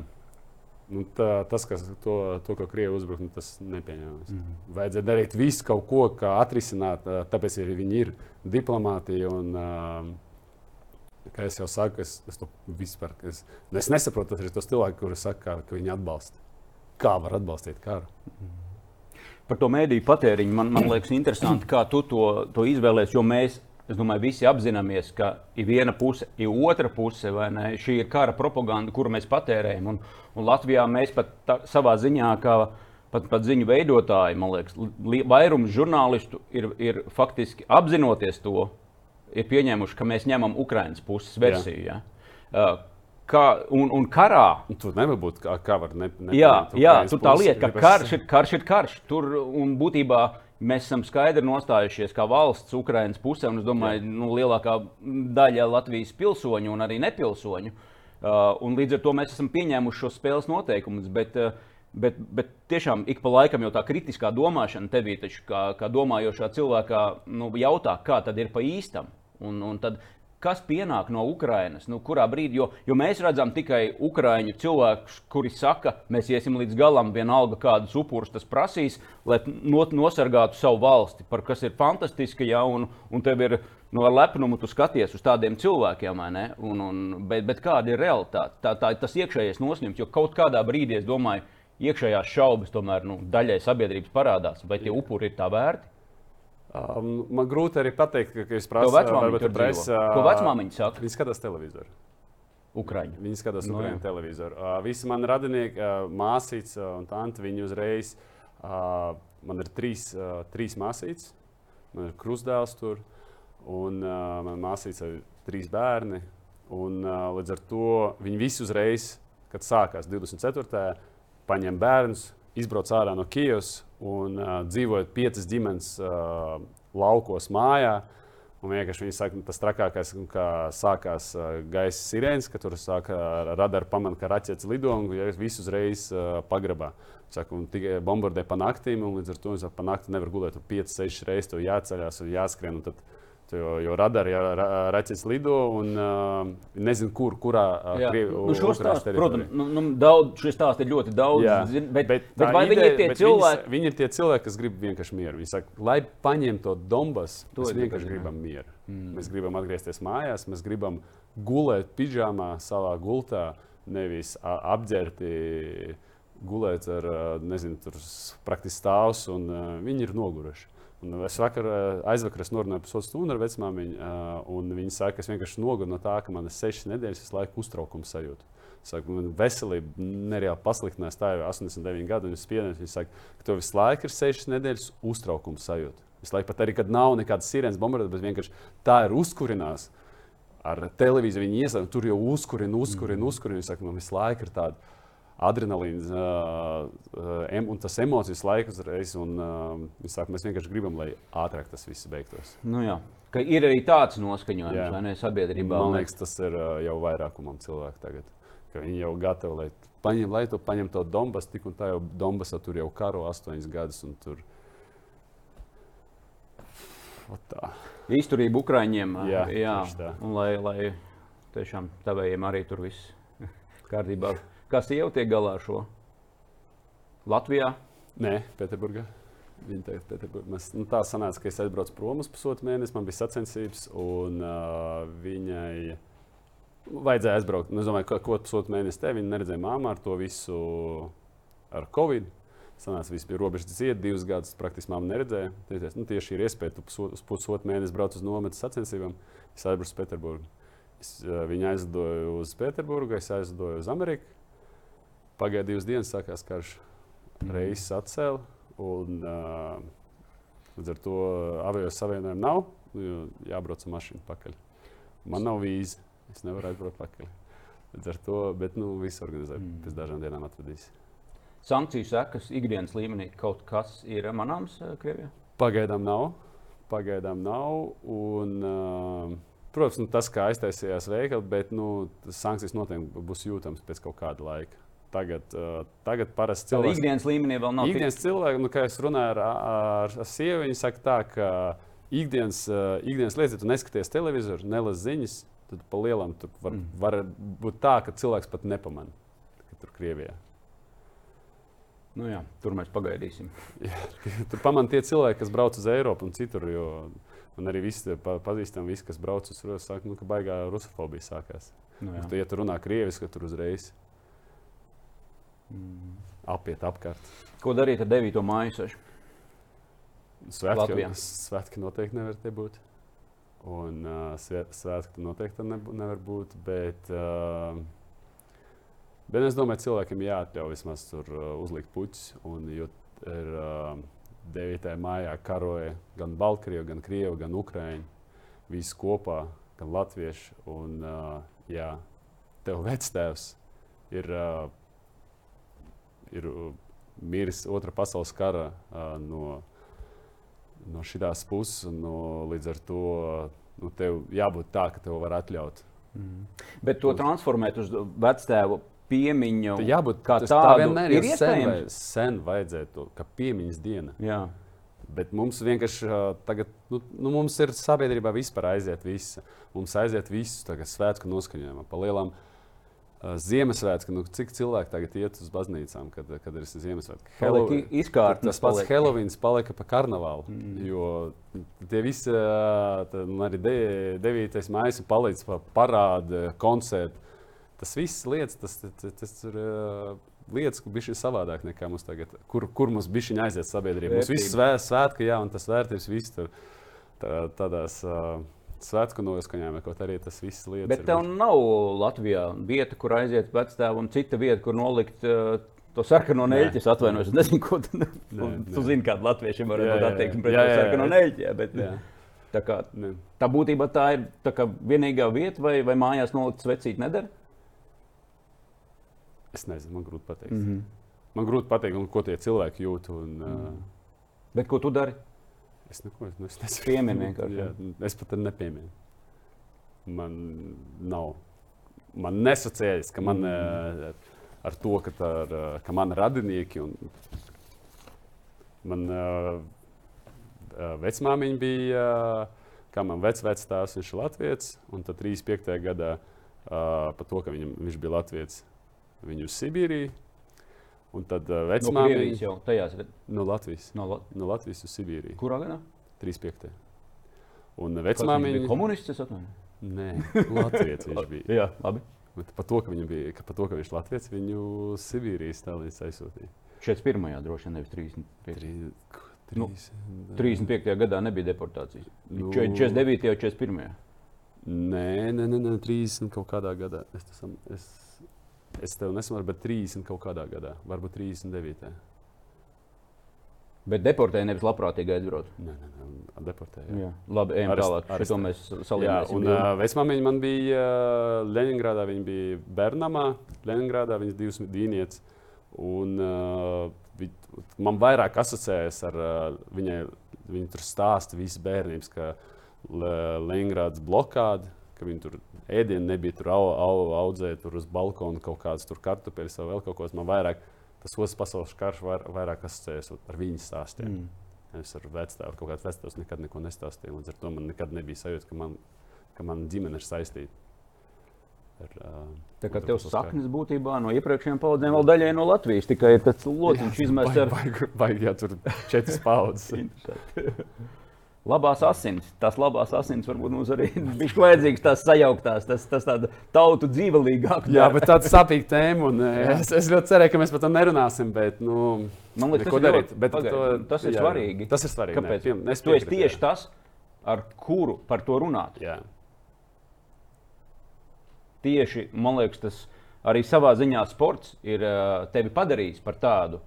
nu, tā, tas, kas to, to ko Krievija uzbruk, nu, tas nepieņemams. Mm -hmm. Vajadzēja darīt visu kaut ko, kā atrisināt, tāpēc arī viņi ir diplomātija. Un, uh, kā es jau saku, es, es to vispār es, nu, es nesaprotu arī tos cilvēkus, kuriem saka, ka viņi atbalsta. Kā var atbalstīt karu? Par to mēdīju patēriņu man, man liekas, interesanti, kā tu to, to izvēlējies. Jo mēs, es domāju, visi apzināmies, ka ir viena puse, ir otra puse, vai ne? Šī ir kara propaganda, kuru mēs patērējam. Un, un Latvijā mēs pat tā, savā ziņā, kā pat, pat ziņu veidotāji, man liekas, li, vairums žurnālistu ir, ir faktiski apzinoties to, ir pieņēmuši, ka mēs ņemam Ukraiņas puses versiju. Ja? Uh, Kā, un, un karā Nu, Tur nevar būt kā, kā var ne, ne, Jā, jā Ukrainas tu tā lieta, ka karš ir karš. Ir karš. Tur un būtībā mēs esam skaidri nostājušies kā valsts Ukraiņas pusē. un Es domāju, ka nu, lielākā daļa Latvijas pilsoņu un arī nepilsoņu. Uh, un līdz ar to mēs esam pieņēmuši šo spēles noteikumus. Bet, uh, bet, bet tiešām ik pa laikam jau tā kritiskā domāšana tevī, taču, kā, kā domājošā cilvēkā, nu, jautā, kā tad ir pa īstam. Un, un tad, kas pienāk no Ukrainas, nu, kurā brīdī, jo, jo mēs redzam tikai Ukrāņu cilvēkus, kuri saka, mēs iesim līdz galam, vienalga kādus upurus tas prasīs, lai not, nosargātu savu valsti, par kas ir fantastiski, ja, un, un tev ir nu, ar lepnumu tu skaties uz tādiem cilvēkiem, un, un, bet, bet kāda ir realitāte? Tā, tā, tas iekšējais nosņemts, jo kaut kādā brīdī es domāju, iekšējās šaubas tomēr nu, daļai sabiedrības parādās, vai tie upuri ir tā vērti. Um, man grūti arī pateikt, ka, es prasu, varbūt tur presa. Ko vecmāmiņa saka? Viņi skatās televizoru. Ukraiņu. Viņi skatās no, Ukraiņu televizoru. Uh, visi mani radinieki, uh, māsīts uh, un tanti, viņi uzreiz, uh, man ir trīs, uh, trīs māsītes, man ir krustdēls tur, un uh, man māsīts ir trīs bērni. Un, uh, līdz ar to viņi visi uzreiz, kad sākās 24. Paņem bērnus, izbrauc ārā no Kijavas un uh, dzīvojot piecas ģimenes uh, laukos mājā. Un vienkārši viņi saka, tas trakākais, kā sākās uh, gaisa sirēnas, ka tur sāka radara pamanīt, ka raķetes lido un visu uzreiz uh, pagrabā. Saka, un tikai bombardē pa naktīm, un līdz ar to pa nakti nevar gulēt. Tur 5-6 reizes jāceļās un jāskrien. Un tad, Jo, jo radari ja ra, raķetes lido un uh, nezinu, kur, kurā uh, Krievi, nu, protams, nu, nu, daudz, šis stāsts ir ļoti daudz. Jā, zin, bet, bet, bet vai ideja, viņi ir tie cilvēki? Viņas, viņi ir tie cilvēki, kas grib vienkārši mieru. Viņi saka, lai paņemtu to Donbass, to mēs vienkārši gribam mieru. Mm. Mēs gribam atgriezties mājās, mēs gribam gulēt pidžamā savā gultā, nevis apģērbti gulēt ar, nezinu, tur praktiski stāvus, un uh, viņi ir noguruši. Un es vakar, eh, aizvakar es norunāju pusotru stundu ar vecmāmiņu, uh, un viņa saka, ka es vienkārši noguru no tā, ka man ir sešas nedēļas, es laiku uztraukumu sajūtu. Saka, man veselība nereāli pasliktinās, tā jau ir 89 gadi, un es spiedienu. Viņa saka, ka tev visu laiku ir sešas nedēļas uztraukumu sajūta. Visu laiku pat arī, kad nav nekādas sirēnas bombardētas, bet vienkārši tā ir uzkurinās. Ar televīziju viņi iesaistās, tur jau uzkurina, uzkurina, uzkurina. Viņa saka, man visu laiku ir tāda adrenalīns uh, un tas emocijas laiks uzreiz. Un, uh, sāk, mēs vienkārši gribam, lai ātrāk tas viss beigtos. Nu, jā. Ka ir arī tāds noskaņojums, jā. vai ne sabiedrībā? Man liekas, tas ir jau vairākumam cilvēku tagad. Viņi jau gatavi, lai, paņem, lai tu paņem to Donbasu, tik un tā jau Donbasā tur jau karo astoņas gadus. Tur... Izturība Ukraiņiem. Jā, jā. un lai, lai tiešām tavējiem arī tur viss [LAUGHS] kārtībā. Kā sieva tiek galā ar šo? Latvijā? Nē, Pēterburgā. Viņa teica, Pēterburgā. Mēs, nu, tā sanāca, ka es aizbraucu prom uz pusotru mēnesi, man bija sacensības, un uh, viņai vajadzēja aizbraukt. Nu, es domāju, ka ko pusotru mēnesi te viņa neredzēja māmā ar to visu ar Covid. Sanāca, viss bija robežas dziedāts, divus gadus praktiski māmu neredzēja. Teicies, nu, tieši ir iespēja, tu uz pusotru mēnesi brauc uz nometnes sacensībām. Es aizbraucu uz Pēterburgu. Es, uh, viņa aizlidoja uz Pēterburgu, es aizlidoju uz Ameriku. Pagāja divas dienas, sākās karš. Mm. Reizes atcēla. Un, uh, līdz ar to avio savienojumu nav. Jābrauc ar mašīnu pakaļ. Man nav vīza. Es nevaru aizbraukt pakaļ. Līdz ar to, bet nu, viss organizē mm. pēc dažām dienām atvedīs. Sankciju sekas ikdienas līmenī kaut kas ir manāms Krievijā? Pagaidām nav. Pagaidām nav. Un, uh, protams, nu, tas, kā aiztaisījās veikali, bet nu, sankcijas noteikti būs jūtamas pēc kaut kāda laika. Tagad, uh, tagad parasti cilvēki. Ikdienas līmenī vēl nav. Ikdienas cilvēki, nu, kā es runāju ar, ar, ar sievu, viņi saka tā, ka ikdienas, uh, ikdienas lietas, ja tu neskaties televizoru, nelasi ziņas, tad pa lielam tur var, mm. var būt tā, ka cilvēks pat nepamanā, ka tur Krievijā. Nu jā, tur mēs pagaidīsim. jā, [LAUGHS] tur pamanā tie cilvēki, kas brauc uz Eiropu un citur. Jo, un arī visi pa, pazīstami, visi, kas brauc uz Eiropu, saka, nu, ka baigā rusofobija sākās. Nu, jā. ja tu runā krieviski, tad tur uzreiz mm. apiet apkārt. Ko darīt ar 9. māju? Svētki, svētki noteikti nevar te būt. Un uh, svētki noteikti ne, nevar būt. Bet, uh, bet es domāju, cilvēkiem jāatļauj vismaz tur uh, uzlikt puķus. Jo ir uh, 9. maijā karoja gan Baltkrievi, gan Krievi, gan Ukrāņi. Visi kopā, gan Latvieši. Un, uh, jā, tev vectēvs ir. Uh, ir uh, miris otrā pasaules kara uh, no, no šīs puses. No, līdz ar to nu, tev jābūt tā, ka tev var atļaut. Mm. Bet to transformēt uz vectēvu piemiņu. Tā jābūt kā tādam. Tā vienmēr ir sen, vai, sen vajadzētu, ka piemiņas diena. Jā. Bet mums vienkārši tagad, nu, nu, mums ir sabiedrībā vispār aiziet viss. Mums aiziet viss tagad svētku noskaņojumā. Pa lielām Ziemassvētku, nu, cik cilvēki tagad iet uz baznīcām, kad, kad ir Ziemassvētku? Hello, izkārtnes tas pats. Helovīns palika pa karnevālu. Mm. Jo tie visi, tā, arī de, 9. maija palīdz pa parādu, koncertu. Tas viss lietas, tas, tas, tas, ir lietas, kas bija savādāk nekā mums tagad. Kur, kur mums bija viņa aiziet sabiedrībā? Mums viss svē, svētki, jā, un tas vērtības viss tur tā, tādās. Uh, Svētku noskaņojumā, kaut arī tas viss lietas. Bet tev ir... nav Latvijā vieta, kur aiziet vectēvu, un cita vieta, kur nolikt uh, to sarkano neļķi. Es atvainojos, nezinu, ko [LAUGHS] tu, nē, tu zini, kāda latviešiem var būt attieksme pret to sarkano neļķi. Bet, jā. Tā, kā, ne. tā būtībā tā ir tā kā, vienīgā vieta, vai, vai mājās nolikt svecīt nedara? Es nezinu, man grūti pateikt. Mm -hmm. Man grūti pateikt, ko tie cilvēki jūt. Un, mm. uh... Bet ko tu dari? Es neko nu, es nesaku. Piemēram, vienkārši. Jā, es pat nepieminu. Man nav. Man nesacējas, ka man mm. ar to, ka, ar, ka man radinieki. Un, man uh, vecmāmiņa bija, uh, kā man vecvectēvs, viņš ir latviečs. Un tad 35. gadā uh, par to, ka viņam, viņš bija latviečs, viņu uz Sibīriju. Un tad uh, vecmāmiņa no jau tajās no Latvijas. No, La... no Latvijas uz Sibīriju. Kurā gadā? 35. Un vecmāmiņa bija komunists, es atvainu. Nē, Latvijas viņš [LAUGHS] bija. Jā, labi. Bet par to, ka, bija, ka, par to, ka viņš ir Latvijas, viņu Sibīrijas Stalins aizsūtīja. 41. droši vien, nevis 35. 3, 3, nu, 35. gadā nebija deportācijas. Nu, 49. un 41. Nē, nē, nē, nē, 30 kaut kādā gadā. Es, tas, es, Es tev nesaprotu, bet 30 kaut kādā gadā, varbūt 39. Bet deportēja nevis labprātīgi aizbraukt. Nē, nē, nē deportēja. Jā. Jā. Labi, ejam Arest, tālāk. Arest. Šo mēs salīdzināsim. Jā, un uh, vecmāmiņa man bija uh, Leningradā, viņa bija Bernamā, Leningradā, viņas divas dīnietes. Un uh, vi, man vairāk asociējas ar uh, viņai, viņa tur stāsta visas bērnības, ka Leningradas blokāde, ka viņi tur ēdienu nebija tur au, au, audzēt, tur uz balkona kaut kādas kartupeļus vai vēl kaut ko. Man vairāk tas otrs pasaules karš var, vairāk asociējas ar viņu stāstiem. Mm. Es ar vecāku kaut kādu vecāku nekad neko nestāstīju. Līdz ar to man nekad nebija sajūta, ka man, ka man ģimene ir saistīta. Ar, uh, tā kā tev saknes būtībā no iepriekšējām paudzēm vēl daļai no Latvijas, tikai tāds lociņš [LAUGHS] izmests ar... Vai, vai, vai, jā, tur četras paudzes. [LAUGHS] labās asins. Tās labās asins varbūt mums arī [LAUGHS] bija vajadzīgas, tās sajauktās, tas, tas tāda tautu dzīvelīgāk. Jā, bet tāda sapīga tēma. Un, es, es ļoti cerēju, ka mēs par to nerunāsim. Bet, nu, Man liekas, tas, darīt, ļoti, bet to, tas ir jā, svarīgi. Tas ir svarīgi. Kāpēc? Nē, tu esi tieši tas, ar kuru par to runāt. Jā. Tieši, man liekas, tas arī savā ziņā sports ir tevi padarījis par tādu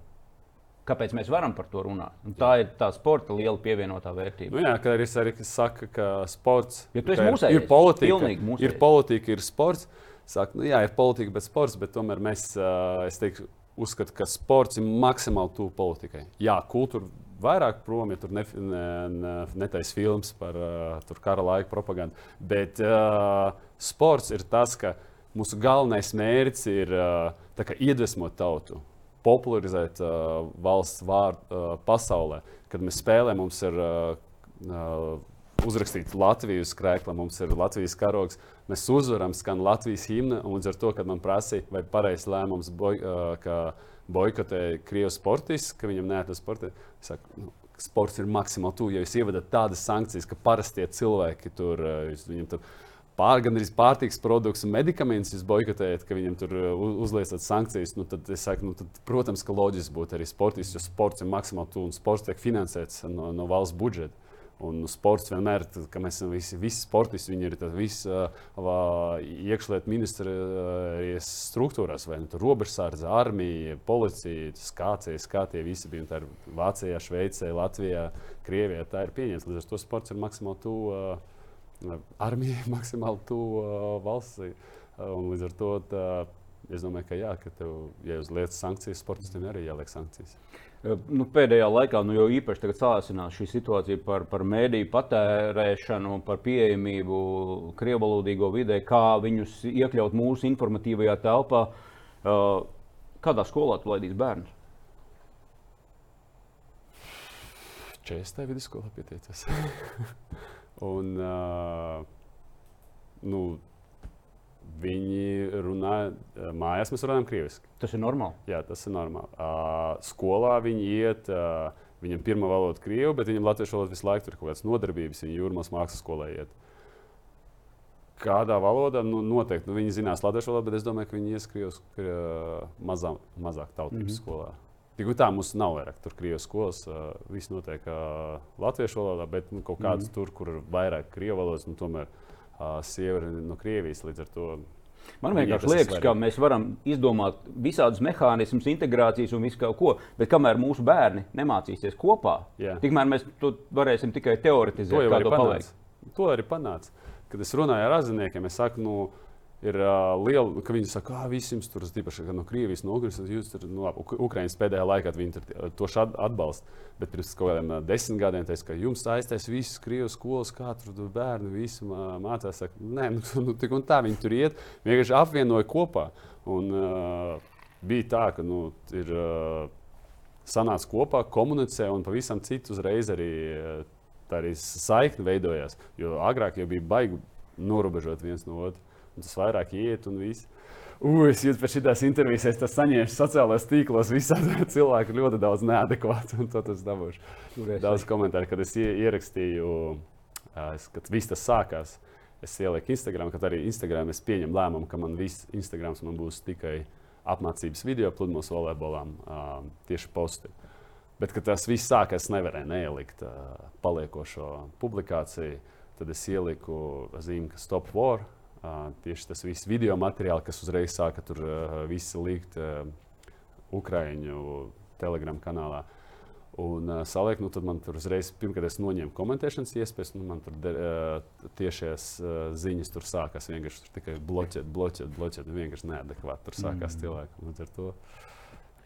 Kāpēc mēs varam par to runāt? Un tā ir tā sporta liela pievienotā vērtība. Nu jā, kā arī es arī saku, ka sports ja ir, ir politika. Ir politika, ir sports. Saka, nu, jā, ir politika, bet sports, bet tomēr mēs, es teiktu, uzskatu, ka sports ir maksimāli tuvu politikai. Jā, kultūra vairāk prom, ja tur ne, ne, netais filmas par uh, kara laika propagandu. Bet uh, sports ir tas, ka mūsu galvenais mērķis ir uh, iedvesmot tautu popularizēt uh, valsts vārdu uh, pasaulē. Kad mēs spēlējam, mums ir uh, uh, uzrakstīts Latvijas krēkla, mums ir Latvijas karogs. Mēs uzvaram, skan Latvijas himna, līdz ar to, kad man prasīja, vai pareizs lēmums, boj, uh, ka boikotēja Krievijas sportists, ka viņam neatļauts sportēt, es saku, nu, sports ir maksimāli tuvu. Ja jūs ievadat tādas sankcijas, ka parastie cilvēki tur, uh, viņiem tur pār, gan arī pārtiks produktus un medikamentus jūs boikotējat, ka viņam tur uh, uzliekat sankcijas, nu, tad es saku, nu, tad, protams, ka loģiski būtu arī sportists, jo sports ir maksimāli tuvu un sports tiek finansēts no, no valsts budžeta. Un sports vienmēr, kad mēs esam visi, visi sportisti, viņi ir visi uh, iekšlietu ministrijas uh, struktūrās, vai nu, robežsardze, armija, policija, skācēji, kā tie visi bija. Tā ir Vācijā, Šveicē, Latvijā, Krievijā. Tā ir pieņemta. Līdz ar to sports ir maksimāli tuvu. Uh, armijai [LAUGHS] maksimāli tuvu uh, valsts. Uh, līdz ar to tā, es domāju, ka, jā, ka tev, ja uz lietas sankcijas, sportistiem arī jāliek sankcijas. Nu, pēdējā laikā nu, jau īpaši sācinās šī situācija par, par mēdīju patērēšanu, par pieejamību krievalodīgo vidē, kā viņus iekļaut mūsu informatīvajā telpā. Kādā skolā tu laidīsi bērnus? 40. vidusskolā pieteicās. [LAUGHS] un, nu, viņi runā, mājās mēs runājam krieviski. Tas ir normāli. Jā, tas ir normāli. Uh, skolā viņi iet, uh, viņam pirmā valoda ir krievu, bet viņam latviešu valoda visu laiku tur ir kaut kādas nodarbības, viņa jūrmās mākslas skolā iet. Kādā valodā? Nu, noteikti nu, viņi zinās latviešu valodu, bet es domāju, ka viņi ies krievs, mazā, mazāk tautības mm -hmm. skolā. Tik tā mums nav vairāk tur krievu skolas. Uh, viss notiek uh, latviešu valodā, bet nu, kaut kāds mm tur, kur ir vairāk krievu valodas, nu, tomēr uh, sieva ir no Krievijas līdz ar to. Man vienkārši liekas, ka mēs varam izdomāt visādus mehānismus, integrācijas un visu kaut ko, bet kamēr mūsu bērni nemācīsies kopā, Jā. tikmēr mēs to varēsim tikai teoretizēt. To jau arī panāca. To arī panāca kad es runāju ar aziniekiem, es saku, nu, ir uh, liela, ka viņi saka, ka visi jums tur īpaši no Krievijas, no Ukrainas, jūs tur, nu, labi, Ukrainas pēdējā laikā viņi to atbalsta. Bet pirms kaut kādiem uh, desmit gadiem teica, ka jums aiztais visas Krievijas skolas, kā tur bērni visi mācās. Saka, Nē, nu, [LAUGHS] nu, tik un tā viņi tur iet, vienkārši apvienoja kopā. Un, uh, bija tā, ka nu, ir uh, sanāca kopā, komunicē un pavisam citu uzreiz arī. Uh, tā arī saikne veidojās. Jo agrāk jau bija baigi norobežot viens no otra. Tas vairāk iet un viss. Ugh, es jūtu pēc šīs intervijas, es tas saņēmu sociālajos tīklos. Visādi [LAUGHS] cilvēki ļoti daudz neadekvāti. Un to es dabūšu daudz komentāru, kad es ierakstīju, kad viss tas sākās. Es ieliku Instagram, kad arī Instagram es pieņemu lēmumu, ka man viss Instagram man būs tikai apmācības video, pludmales volejbolām, tieši posti. Bet, kad tas viss sākās, es nevarēju neielikt paliekošo publikāciju. Tad es ieliku zīmi, ka Stop War. Tieši tas viss video materiāls, kas uzreiz sāka tur visi likt uh, Ukrāņu telegram kanālā. Un uh, saliek, nu, tad man tur uzreiz, pirmkārt, es noņēmu komentēšanas iespējas, nu, man tur de, uh, tiešies uh, ziņas tur sākās vienkārši tur tikai bloķēt, bloķēt, bloķēt. Vienkārši neadekvāti tur sākās mm. cilvēki. Līdz ar to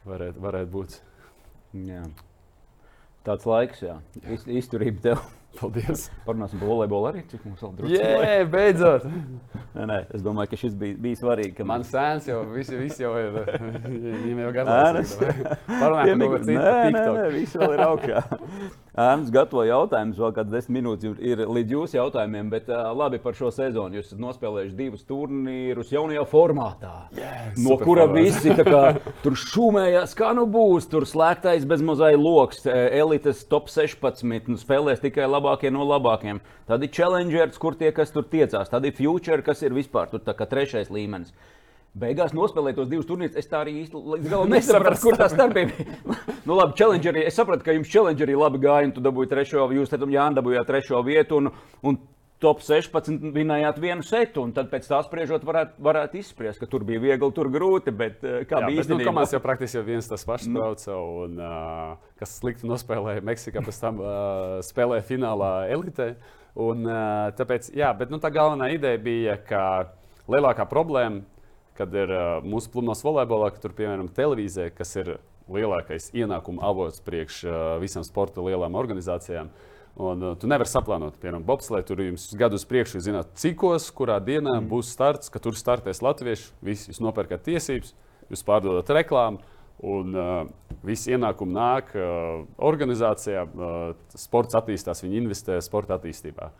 varētu, varētu būt. Jā. Tāds laiks, jā. Iz, izturība tev. Paldies. Parunāsim par volejbolu arī, cik mums vēl drusku. Jā, beidzot. nē, nē, es domāju, ka šis bija, bija svarīgi. Man mēs... sēns jau, visi, visi jau ir. [LAUGHS] Viņam jau gatavs. Parunāsim par citu. Nē, nē, nē, viss vēl ir augšā. Ēnas gatavo jautājumus, vēl kāds desmit minūtes ir līdz jūsu jautājumiem, bet uh, labi par šo sezonu. Jūs esat nospēlējuši divus turnīrus jaunajā formātā, yes, no kura visi kā, tur šūmējās, kā nu būs. Tur slēgtais bez mazai loks, elites top 16, nu, spēlēs tikai labākie no labākiem. Tad ir challengers, kur tie, kas tur tiecās, tad ir future, kas ir vispār tur trešais līmenis. Beigās nospēlēt tos divus turnīrus. Es tā arī īsti līdz galam [LAUGHS] nesapratu, kur tā starpība ir. [LAUGHS] nu, labi, challengerī. Es sapratu, ka jums challengerī labi gāja, un tu dabūji trešo, jūs tam Jānis dabūjāt trešo vietu. Un, un top 16 vinējāt vienu setu, un tad pēc tā spriežot, varētu, varētu izspriest, ka tur bija viegli, tur grūti. Bet, eh, kā Jā, bija nu, īstenībā? Nu, komats jau praktiski jau viens tas pašs nu. brauca, un uh, kas slikti nospēlēja Meksikā, pēc tam uh, spēlēja finālā elitē. Un, uh, tāpēc, jā, bet nu, tā galvenā ideja bija, ka lielākā problēma kad ir uh, mūsu pludmales volejbolā, ka tur, piemēram, televīzija, kas ir lielākais ienākuma avots priekš uh, visām sporta lielām organizācijām. Un, uh, tu nevari saplānot, piemēram, bobslē, tur jums gadus priekš, jūs zināt, cikos, kurā dienā mm. būs starts, ka tur startēs latvieši, visi jūs nopērkat tiesības, jūs pārdodat reklāmu, un uh, visi ienākumi nāk uh, organizācijā, uh, sports attīstās, viņi investē sporta attīstībā.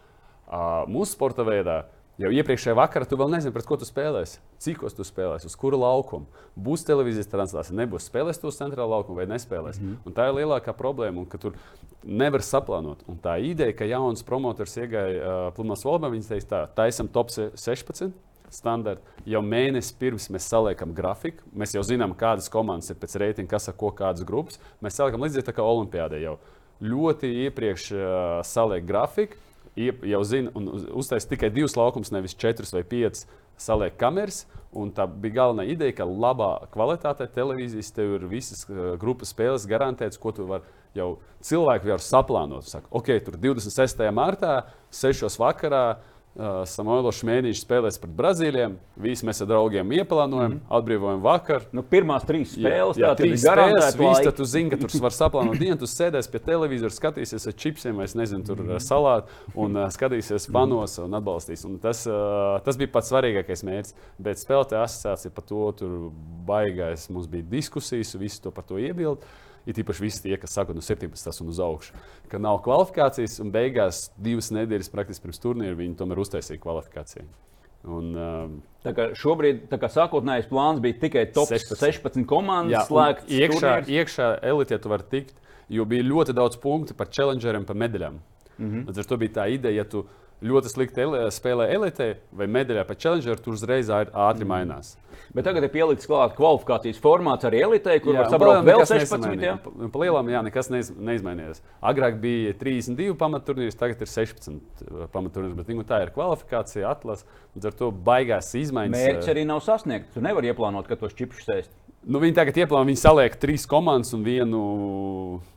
Uh, mūsu sporta veidā Jau iepriekšējā vakarā tu vēl nezini, pret ko tu spēlēsi, cik tu spēlēsi, uz kuru laukumu. Būs televīzijas translācija, nebūs spēlēs to uz centrālā laukuma vai nespēlēs. Mm -hmm. Un tā ir lielākā problēma, ka tur nevar saplānot. Un tā ideja, ka jauns promotors iegāja uh, pludmales valodā, viņš teica, tā, taisam top 16. Standarti. Jau mēnesi pirms mēs saliekam grafiku. Mēs jau zinām, kādas komandas ir pēc reitinga, kas ar ko kādas grupas. Mēs saliekam līdzīgi tā kā Olimpijādē jau ļoti iepriekš uh, saliek grafiku jau zina un uztaisīja tikai divus laukumus, nevis četrus vai piecus. Saliek kameras, un tā bija galvenā ideja, ka labā kvalitātē televīzijas tev ir visas uh, grupas spēles garantētas, ko tu vari jau cilvēki var saplānot. Saka, ok, tur 26. martā, 6. vakarā Uh, Samuēlis Šmēniņš spēlēs pret Brazīlijiem. Visi mēs ar draugiem ieplānojam, mm -hmm. atbrīvojam vakar. Nu, pirmās trīs spēles, jā, jā, trīs spēles. Visi tu zini, ka tur var saplānot dienu, tu sēdēsi pie televizora, skatīsies ar čipsiem, vai nezinu, tur -hmm. salātu un uh, skatīsies panos un atbalstīs. Un tas, tas bija pats svarīgākais mērķis. Bet spēlētāja asociācija par to tur baigais. Mums bija diskusijas, visi to par to iebildu. Ir īpaši visi tie, kas saka, no 17. un uz augšu, ka nav kvalifikācijas, un beigās divas nedēļas praktiski pirms turnīra viņi tomēr uztaisīja kvalifikāciju. Un, um, tā kā šobrīd tā kā sākotnējais plāns bija tikai top 16, 16 komandas, jā, slēgts. Iekšā, turnīrs. iekšā elitē tu vari tikt, jo bija ļoti daudz punktu par challengeriem, par medaļām. Mm. -hmm. Līdz ar to bija tā ideja, ja tu ļoti slikti ele- spēlē elitē vai medaļā par challengeru, tu uzreiz ātri mainās. Bet tagad ir pielikts klāt kvalifikācijas formāts arī elitei, kur Jā, var un sabraukt vēl nekas 16. neizmainījās. Jā? Pa- Pa lielām jā, nekas neiz, neizmainījās. Agrāk bija 32 pamatturnīrs, tagad ir 16 pamatturnīrs, bet nu, tā ir kvalifikācija, atlases. Līdz ar to baigās izmaiņas. Mērķis arī nav sasniegts. Tu nevari ieplānot, ka tos čipus sēst. Nu, viņi tagad ieplāno, viņi saliek trīs komandas un vienu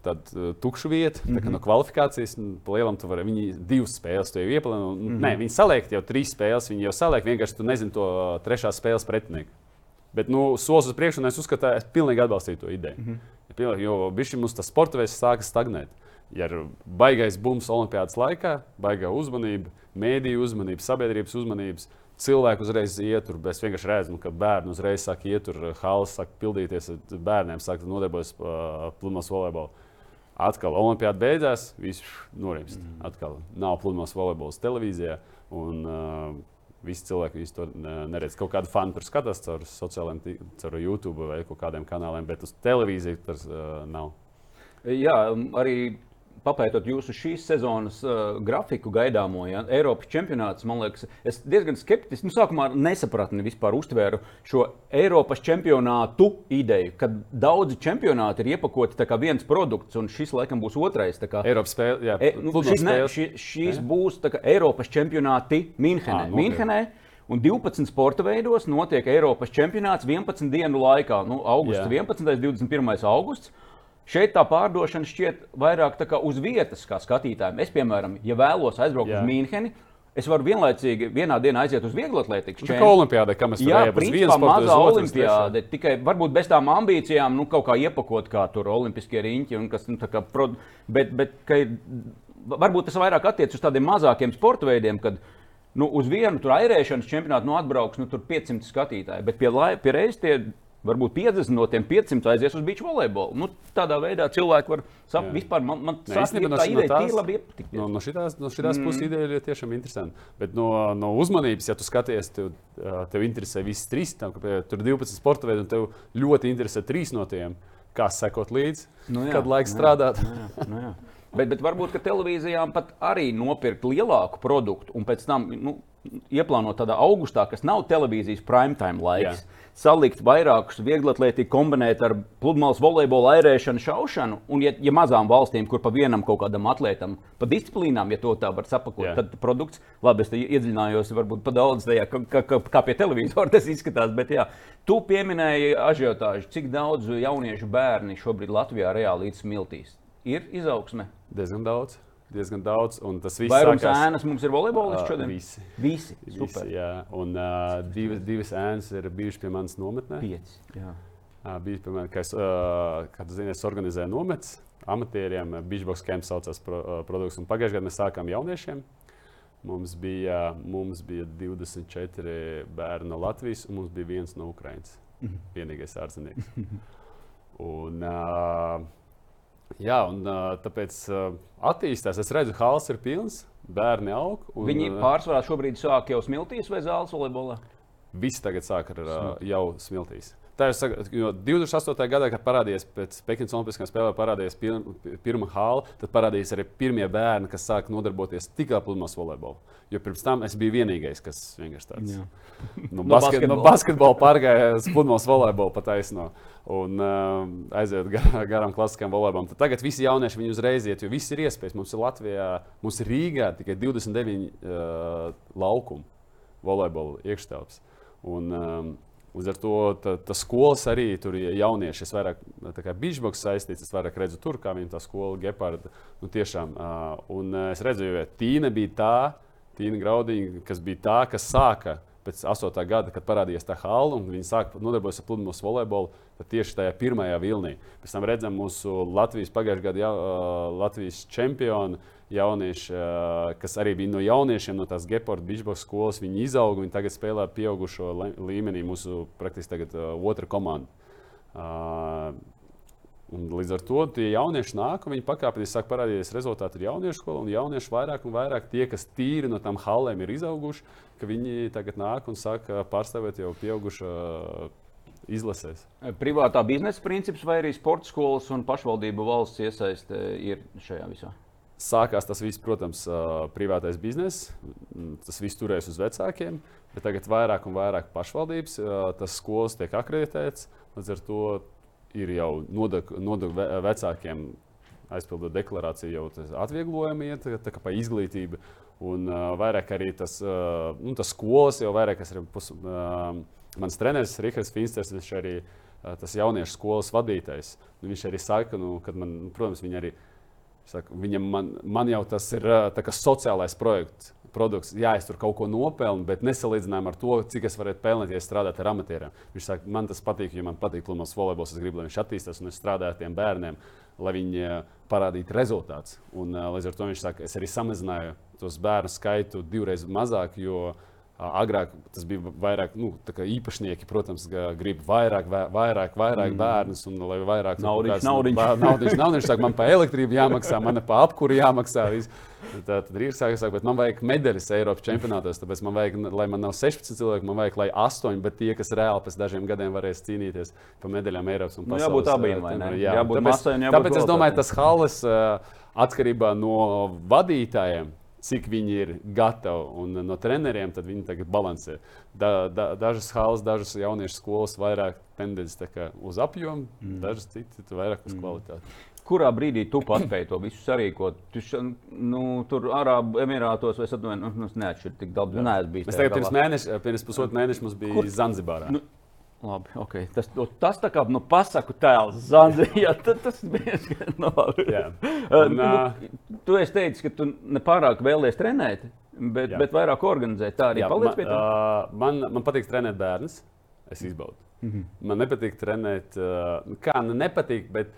tādu uh, tukšu vietu. Mm -hmm. No kvalifikācijas, lielam, tu vari, viņi divas spēles jau ieplāno. Mm -hmm. Nē, viņi saliek jau trīs spēles, viņi jau saliek, vienkārši tu nezini to uh, trešās spēles pretinieku. Bet, nu, solis uz priekšu, un es uzskatu, es pilnīgi atbalstīju to ideju. Mm -hmm. Jo bišķi mums tas sporta veids sākas stagnēt. Ja ir baigais bums Olimpijas laikā, baigā uzmanība, mēdīju uzmanība, sabiedrības uzmanības, cilvēki uzreiz iet tur. Es vienkārši redzu, ka bērni uzreiz sāk iet tur, halas sāk pildīties, bērniem sāk nodarboties uh, pludmales volejbolu. Atkal Olimpijāda beidzās, viss norimst. Mm. Atkal nav pludmales volejbols televīzijā. Un, uh, Visi cilvēki visi to ne- neredz. Kaut kāda fani tur skatās caur sociālajiem, caur YouTube vai kādiem kanāliem, bet uz televīziju tas uh, nav. Jā, arī papētot jūsu šīs sezonas uh, grafiku gaidāmo, ja, Eiropas čempionāts, man liekas, es diezgan skeptiski, nu, sākumā nesapratni vispār uztvēru šo Eiropas čempionātu ideju, kad daudzi čempionāti ir iepakoti kā viens produkts, un šis laikam būs otrais. kā- Eiropas spēle, jā, E, nu, šis, ne, spēles. ši, šīs Ne? būs kā Eiropas čempionāti Minhenē. Nopietni. Minhenē un 12 sporta veidos notiek Eiropas čempionāts 11 dienu laikā. Nu, augusts Jā. 11. un 21. augusts. Šeit tā pārdošana šķiet vairāk tā kā uz vietas, kā skatītājiem. Es, piemēram, ja vēlos aizbraukt Jā. uz Mīnheni, es varu vienlaicīgi vienā dienā aiziet uz vieglatlētikas Tā kā Olimpijādē, kā varējām uz vienu principā sportu, uz mazā olimpiāde. Tikai varbūt bez tām ambīcijām, nu, kaut kā iepakot, kā tur olimpiskie riņķi un kas nu, tā kā. Pro... Bet, bet ka ir- varbūt tas vairāk attiecas uz tādiem mazākiem sporta veidiem, kad nu, uz vienu tur airēšanas čempionātu nu, atbrauks nu, tur 500 skatītāji. Bet pie, lai- pie reizes tie varbūt 50 no tiem 500 aizies uz beach volejbolu. Nu, tādā veidā cilvēki var saprast, vispār man, man Nē, sāk no tā š- no ideja tās- labi iepatikties. No, no šitās, no šitās mm. puses ideja ir tiešām interesanta. Bet no, no uzmanības, ja tu skaties, tev, tev interesē visas trīs, tam, ka tur ir 12 sporta veidi, un tev ļoti interesē trīs no tiem, kā sekot līdzi, Nu jā, kad laiks nu strādāt. nu jā, nu jā. Bet, bet varbūt televīzijām pat arī nopirkt lielāku produktu un pēc tam nu, ieplānot tādā augustā, kas nav televīzijas prime time laiks. Jā. Salikt vairākus vieglatlētību, kombinēt ar pludmales volejbola airēšanu, šaušanu. Un, ja, ja mazām valstīm, kur pa vienam kaut kādam atlētam, pa disciplīnām, ja to tā var sapakot, Jā. tad produkts, labi, es iedziļinājos, varbūt pa daudz tajā, kā, kā, kā, kā pie televizora [LAUGHS] tas izskatās. Bet, jā, tu pieminēji ažiotāžu, cik daudz jauniešu bērni šobrīd Latvijā reāli līdz smiltīs. Ir izaugsme. Diezgan daudz. Diezgan daudz, un tas viss Vairums sākās- ēnas mums ir volejbolists Ā, šodien. visi. Visi. Visi, Super. jā, un uh, divas, divas ēnas ir bijušas pie manas nometnē. Pieci. Jā. Uh, bija, piemēram, ka es, uh, kad zini, es organizēju nometnes amatieriem, Beachbox Camp saucās pro, uh, produkts, un pagājušajā gadā mēs sākām jauniešiem. Mums bija, mums bija 24 bērni no Latvijas, un mums bija viens no Ukrainas. Vienīgais ārzemnieks. [LAUGHS] Un, uh, jā, un tāpēc attīstās. Es redzu, ka hals ir pilns, bērni aug. Un, Viņi pārsvarā šobrīd sāk jau smiltīs vai zāles volejbolā. Visi tagad sāk ar jau smiltīs. Tā ir jo 28. gadā, kad parādījās pēc Pekinas Olimpiskajām spēlēm, parādījās pir, pirmā hāla, tad parādījās arī pirmie bērni, kas sāk nodarboties tikai pludmales volejbolu. Jo pirms tam es biju vienīgais, kas vienkārši tāds Jā. [LAUGHS] No basket, no basketbola. pārgāja uz pludmales volejbolu pa taisno un uh, aiziet gar, garām klasiskajam volejbolam. Tad tagad visi jaunieši viņu uzreiz iet, jo viss ir iespējas. Mums ir Latvijā, mums ir Rīgā tikai 29 uh, laukumu volejbola iekštelps. Un, um, Līdz ar to ta, ta skolas arī tur ir jaunieši. Es vairāk kā beachbox saistīts, es vairāk redzu tur, kā viņa tā skola, Geparda. Nu, tiešām, un es redzu, ka Tīna bija tā, Tīna Graudiņa, kas bija tā, kas sāka pēc 8. gada, kad parādījās tā hala, un viņi sāka nodarboties ar pludmales volejbolu. Tad tieši tajā pirmajā vilnī. Pēc tam redzam mūsu Latvijas pagājušā gada uh, Latvijas čempionu jaunieši, uh, kas arī bija no jauniešiem, no tās Geporta Beachbox skolas. Viņi izauga, viņi tagad spēlē pieaugušo līmenī, mūsu praktiski tagad uh, otra komanda. Uh, Un līdz ar to tie jaunieši nāk, un viņi pakāpeniski sāk parādīties rezultāti ar jauniešu skolu. Un jaunieši vairāk un vairāk tie, kas tīri no tām halēm ir izauguši, ka viņi tagad nāk un sāk pārstāvēt jau pieaugušu izlasēs. Privātā biznesa princips vai arī sporta skolas un pašvaldību valsts iesaiste ir šajā visā? Sākās tas viss, protams, privātais bizness. Tas viss turēs uz vecākiem, bet tagad vairāk un vairāk pašvaldības, tas skolas tiek akreditēts. Līdz ar to ir jau nodokļu vecākiem aizpildot deklarāciju, jau atvieglojumi iet, tā kā pa izglītību. Un uh, vairāk arī tas, uh, nu, tas skolas, jau vairāk es arī pus, uh, mans treneris Rihards Finsters, viņš arī uh, tas jauniešu skolas vadītājs. Nu, viņš arī saka, nu, kad man, protams, viņi arī, saka, viņam man, man jau tas ir sociālais projekts produkts, jā, es tur kaut ko nopelnu, bet nesalīdzinājumā ar to, cik es varētu pelnīt, ja strādātu ar amatieriem. Viņš saka, man tas patīk, jo man patīk plūmās volejbols. Es gribu, lai viņš attīstās un es strādāju ar tiem bērniem, lai viņi parādītu rezultātus. Un līdz ar to viņš saka, es arī samazināju tos bērnu skaitu divreiz mazāk, jo Agrāk tas bija vairāk nu, īpašnieki, protams, grib vairāk, vairāk, vairāk mm. bērnus un lai vairāk naudas. Naudiņš, naudiņš saka, man par elektrību jāmaksā, man par apkuru jāmaksā. Visu. Tā tad ir sākās, bet man vajag medaļas Eiropas čempionātos. Tāpēc man vajag, lai man nav 16 cilvēki, man vajag, lai 8, bet tie, kas reāli pēc dažiem gadiem varēs cīnīties par medaļām Eiropas un pasaules. Nu, jābūt abiem, vai ne? Jā, jābūt tāpēc, masai, jābūt tāpēc es domāju, tas halas atkarībā no vadītājiem cik viņi ir gatavi. Un no treneriem viņi tagad balansē. Da, da, dažas halas, dažas jauniešu skolas vairāk tendences uz apjomu, mm. dažas citas vairāk uz mm. kvalitāti. Kurā brīdī tu paspēji to visu sarīkot? Tu š, nu, tur Arābu Emirātos vai Sadonē, nu, neatšķir tik daudz. Nē, es tagad pirms mēneša, pirms pusotru mēnešu mums bija Kur? Zanzibārā. Nu, Labi, okay. tas, tas tā kā nu, pasaku tēls, Zanzija. Tas [LAUGHS] bija nu, labi. Un, uh, tu esi teicis, ka tu nepārāk vēlies trenēt, bet, jā. bet vairāk organizēt. Tā arī jā, paliec pie tā. Uh, man, man patīk trenēt bērnus. Es izbaudu. Mm -hmm. Man nepatīk trenēt, uh, kā nu nepatīk, bet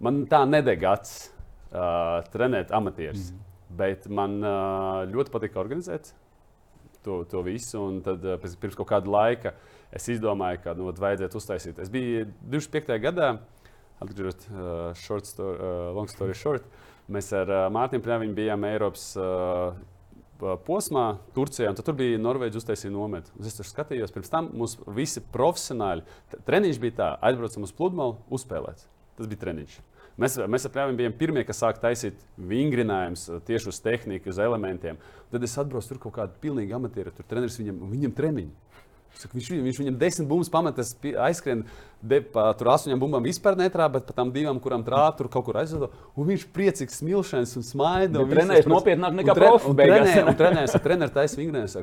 man tā nedeg acis uh, trenēt amatierus. Mm -hmm. Bet man uh, ļoti patīk organizēt to, to visu. Un tad uh, pirms kaut kāda laika uh, es izdomāju, ka nu, vajadzētu uztaisīt. Es biju 25. gadā, atgriežot uh, story, uh, long story short, mēs ar uh, Mārtiņu Pļaviņu bijām Eiropas. Uh, posmā, Turcijā, un tur bija Norvēģija uztaisīja nometni. Es tur skatījos, pirms tam mums visi profesionāļi. Treniņš bija tā, aizbraucam uz pludmali, uzspēlēt. Tas bija treniņš. Mēs, mēs ar Pļāviem bijām pirmie, kas sāka taisīt vingrinājumus tieši uz tehniku, uz elementiem. Tad es atbraucu tur kaut kādu pilnīgi amatieru, tur treneris viņam, viņam treniņu. Saku, viņš, viņš viņam desmit bumbas pametas, aizskrien de, pa tur astoņām bumbām vispār netrāpa, bet pa tām divām, kurām trāpa, tur kaut kur aizveda. Un viņš priecīgs, smilšains un smaida. Un trenējas nopietnāk nekā profi. Un trenē, un trenējas ar treneru taisa vingrēs.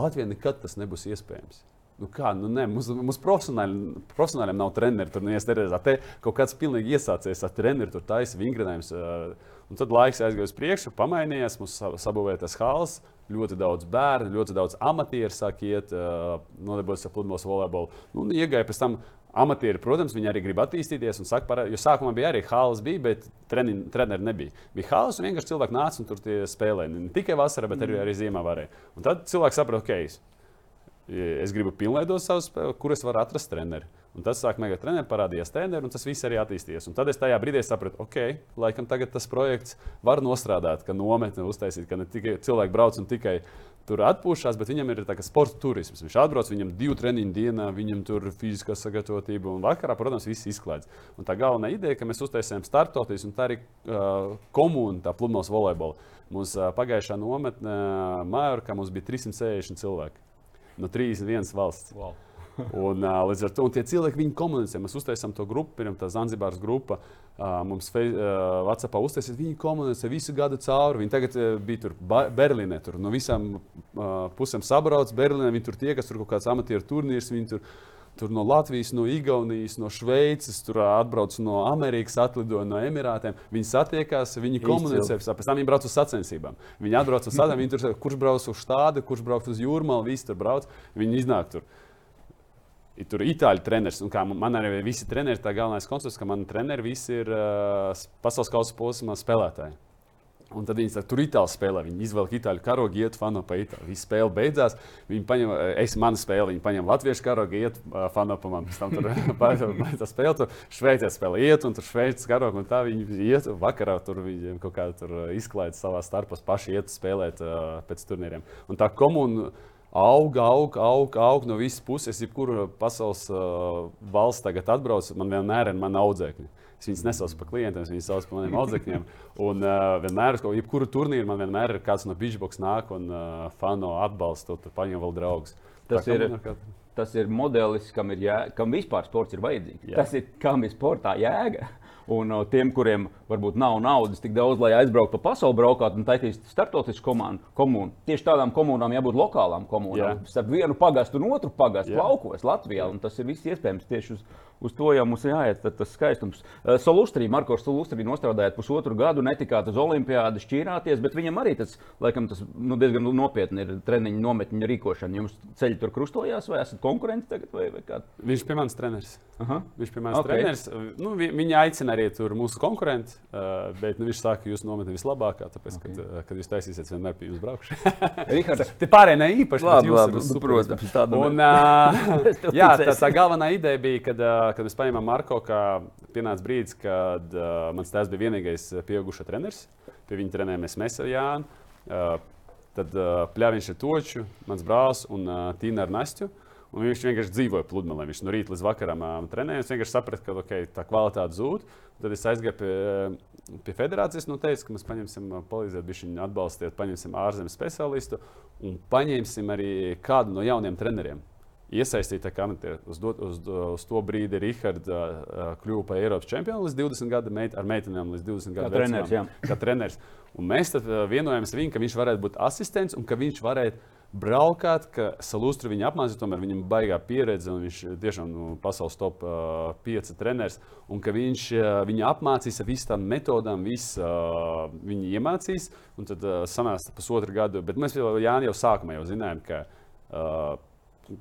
Latvijā nekad tas nebūs iespējams. Nu kā, nu nē, mums, mums profesionāli, profesionāļiem nav treneri. Tur neviens neredzēs. Te kaut kāds pilnīgi iesācies ar treneru, tur taisa vingrinājums. Un tad laiks aizgāja uz priekšu, pamainījās, mums sabūvēja tas hals ļoti daudz bērnu, ļoti daudz amatieru sāk iet, nodarbojas ar pludmales volejbolu. Nu, iegāja pēc tam amatieri, protams, viņi arī grib attīstīties. Saka, par, jo sākumā bija arī hāls, bija, bet treni, treneri nebija. Bija hāls, un vienkārši cilvēki nāca un tur spēlēja. Ne tikai vasarā, bet arī, arī ziemā varēja. Un tad cilvēks saprata, ok, es gribu pilnveidot savus, kur es varu atrast treneri. Un tas sāk mega treniņš, parādījās treniņš, un tas viss arī attīstījās. Un tad es tajā brīdī sapratu, ok, laikam tagad tas projekts var nostrādāt, ka nometni uztaisīt, ka ne tikai cilvēki brauc un tikai tur atpūšas, bet viņam ir tāds sporta turisms. Viņš atbrauc, viņam divu treniņu dienā, viņam tur ir fiziskā sagatavotība, un vakarā, protams, viss izklaides. Un tā galvenā ideja, ka mēs uztaisījām startoties, un tā arī uh, komūna, tā pludmales volejbola. Mums uh, pagājušā nometnē uh, Mājorkā mums bija 360 cilvēki no 31 valsts. Wow. Un, uh, līdz ar to tie cilvēki komunicē. Mēs uztaisām to grupu, pirms tā Zanzibāras grupa. Uh, mums fei, uh, WhatsAppā uztaisīt, viņi komunicē visu gadu cauri. Viņi tagad uh, bija tur Berlīnē, tur no visām uh, pusēm sabrauc Berlīnē. Viņi tur tie, kas tur kaut kāds amatieru turnīrs. Tur no Latvijas, no Igaunijas, no Šveices, tur atbrauc no Amerikas, atlidoja no Emirātiem. Viņi satiekās, viņi komunicē, pēc tam viņi brauc uz sacensībām. Viņi atbrauc uz sacensībām, viņi tur saka, kurš brauc uz štādi, kurš brauc uz jūrmālu, visi tur brauc. Viņi iznāk tur tur ir itāļu treneris. Un kā man arī visi treneri, tā galvenais koncepts, ka man treneri visi ir uh, pasaules kausa posma spēlētāji. Un tad viņi tur itāļu spēlē. Viņi izvelk itāļu karogu, iet fanu pa itāļu. Visi spēle beidzās. Viņi paņem, es manu spēli, viņi paņem latviešu karogu, iet fanu pa man. Pēc tam tur [LAUGHS] tā spēle, tur šveicē spēle iet, un tur šveicis karogu, un tā viņi iet. Vakarā tur viņiem kaut kā tur izklaida savā starpā, paši iet spēlēt uh, pēc turnīriem. Un tā komuna aug, aug, aug, aug no visas puses. Jebkura pasaules uh, valsts tagad atbrauc, man vienmēr ir mana audzēkņa. Es viņus nesaucu par klientiem, es viņus saucu par maniem audzēkņiem. Un uh, vienmēr, uz jebkuru turnīru, man vienmēr ir kāds no Beachbox nāk un uh, fano atbalsta, tur paņem vēl draugus. Tas Tā, ir. Kā... Tas ir modelis, kam, ir jā, kam vispār sports ir vajadzīgs. Jā. Tas ir kam ir sportā jēga. Un uh, tiem, kuriem varbūt nav naudas tik daudz, lai aizbrauktu pa pasauli, braukāt un taisīt startautisku komunu. Tieši tādām komunām jābūt lokālām komunām. Jā. Starp vienu pagastu un otru pagastu laukos Latvijā. Tas ir viss iespējams tieši uz, uz to jau mums jāiet, tas skaistums. Uh, Solustrī, Marko Solustrī nostrādājot pusotru gadu, netikāt uz olimpiādu, šķīrāties, bet viņam arī tas, laikam, tas nu, diezgan nopietni ir treniņu nometņu rīkošana. Jums ceļi tur krustojās vai esat konkurenti tagad? Vai, vai kā? Viņš pie manis treneris. Aha. Viņš pie manis okay. treneris. Nu, viņa aicina arī tur mūsu konkurenti, uh, bet nu, viņš saka, ka jūs nometnē vislabākā, tāpēc, okay. kad, uh, kad jūs taisīsiet, vienmēr pie jums braukšu. [LAUGHS] Tie pārējie ne īpaši. Labi, labi, nu, protams, tāda. Un, uh, [LAUGHS] jā, tā, tā galvenā ideja bija, kad, uh, kad mēs paņēmām Marko, ka pienāca brīdis, kad uh, mans tēvs bija vienīgais pieaugušais treneris. Pie viņa trenējamies mēs ar Jānu. Uh, tad uh, pļāviņš ar Toču, mans brālis un uh, Tīna ar Nastju. Uh, Un viņš vienkārši dzīvoja pludmalē. Viņš no rīta līdz vakaram um, trenēja. Es vienkārši sapratu, ka okay, tā kvalitāte zūd. Tad es aizgāju pie, pie federācijas un nu, teicu, ka mēs paņemsim, palīdzēt, viņu atbalstīt, paņemsim ārzemes speciālistu un paņemsim arī kādu no jauniem treneriem. Iesaistīta amatieru. Uz, do, uz, uz to brīdi Rahards kļuva par Eiropas čempionu līdz 20 gadiem, meit, ar meitenēm līdz 20 gadiem. Kā treneris. Kā treneris. Un mēs vienojāmies ar viņu, ka viņš varētu būt asistents un ka viņš varētu braukāt, ka Salustru viņa apmācīja, tomēr viņam baigā pieredze, un viņš tiešām nu, pasaules top uh, 5 treneris, un ka viņš uh, viņu apmācīs ar visām metodām, visu uh, viņu iemācīs, un tad uh, sanāca pusotru gadu, bet mēs jau, Jāni, jau sākumā jau zinājām, ka uh,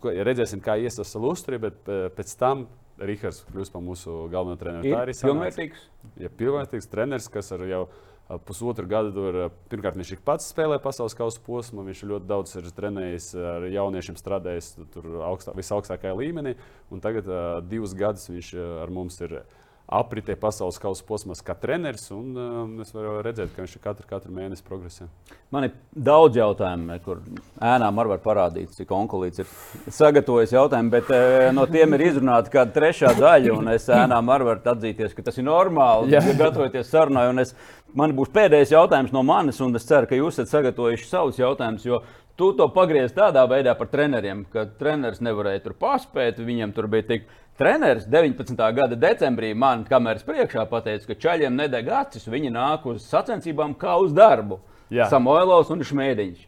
redzēsim, kā ies ar Salustru, bet uh, pēc tam Rihards kļūs par mūsu galveno treneru. Tā arī ir pilnvērtīgs. Ja, pilnvērtīgs treneris, kas ar jau ir pusotru gadu tur pirmkārt viņš ir pats spēlē pasaules kausa posmu. Viņš ļoti daudz ir trenējis ar jauniešiem, strādājis tur augstā, visaugstākajā līmenī. Un tagad uh, divus gadus viņš ar mums ir apritē pasaules kausa posmos kā treneris. Un, uh, es varu redzēt, ka viņš ir katru, katru mēnesi progresē. Man ir daudz jautājumu, kur ēnām var parādīt, cik onkulīts ir sagatavojis jautājumu, bet uh, no tiem ir izrunāta kāda trešā daļa. Es ēnām varu atzīties, ka tas ir normāli. Ja gatavoties sarunai, un es, man būs pēdējais jautājums no manis, un es ceru, ka jūs esat sagatavojuši savus jautājumus. Jo tu to pagriez tādā veidā par treneriem, ka treneris nevarēja tur paspēt, viņam tur bija tik Treneris 19. gada decembrī man kameras priekšā pateica, ka čaļiem nedeg acis, viņi nāk uz sacensībām kā uz darbu. Jā. Samoilovs un Šmēdiņš.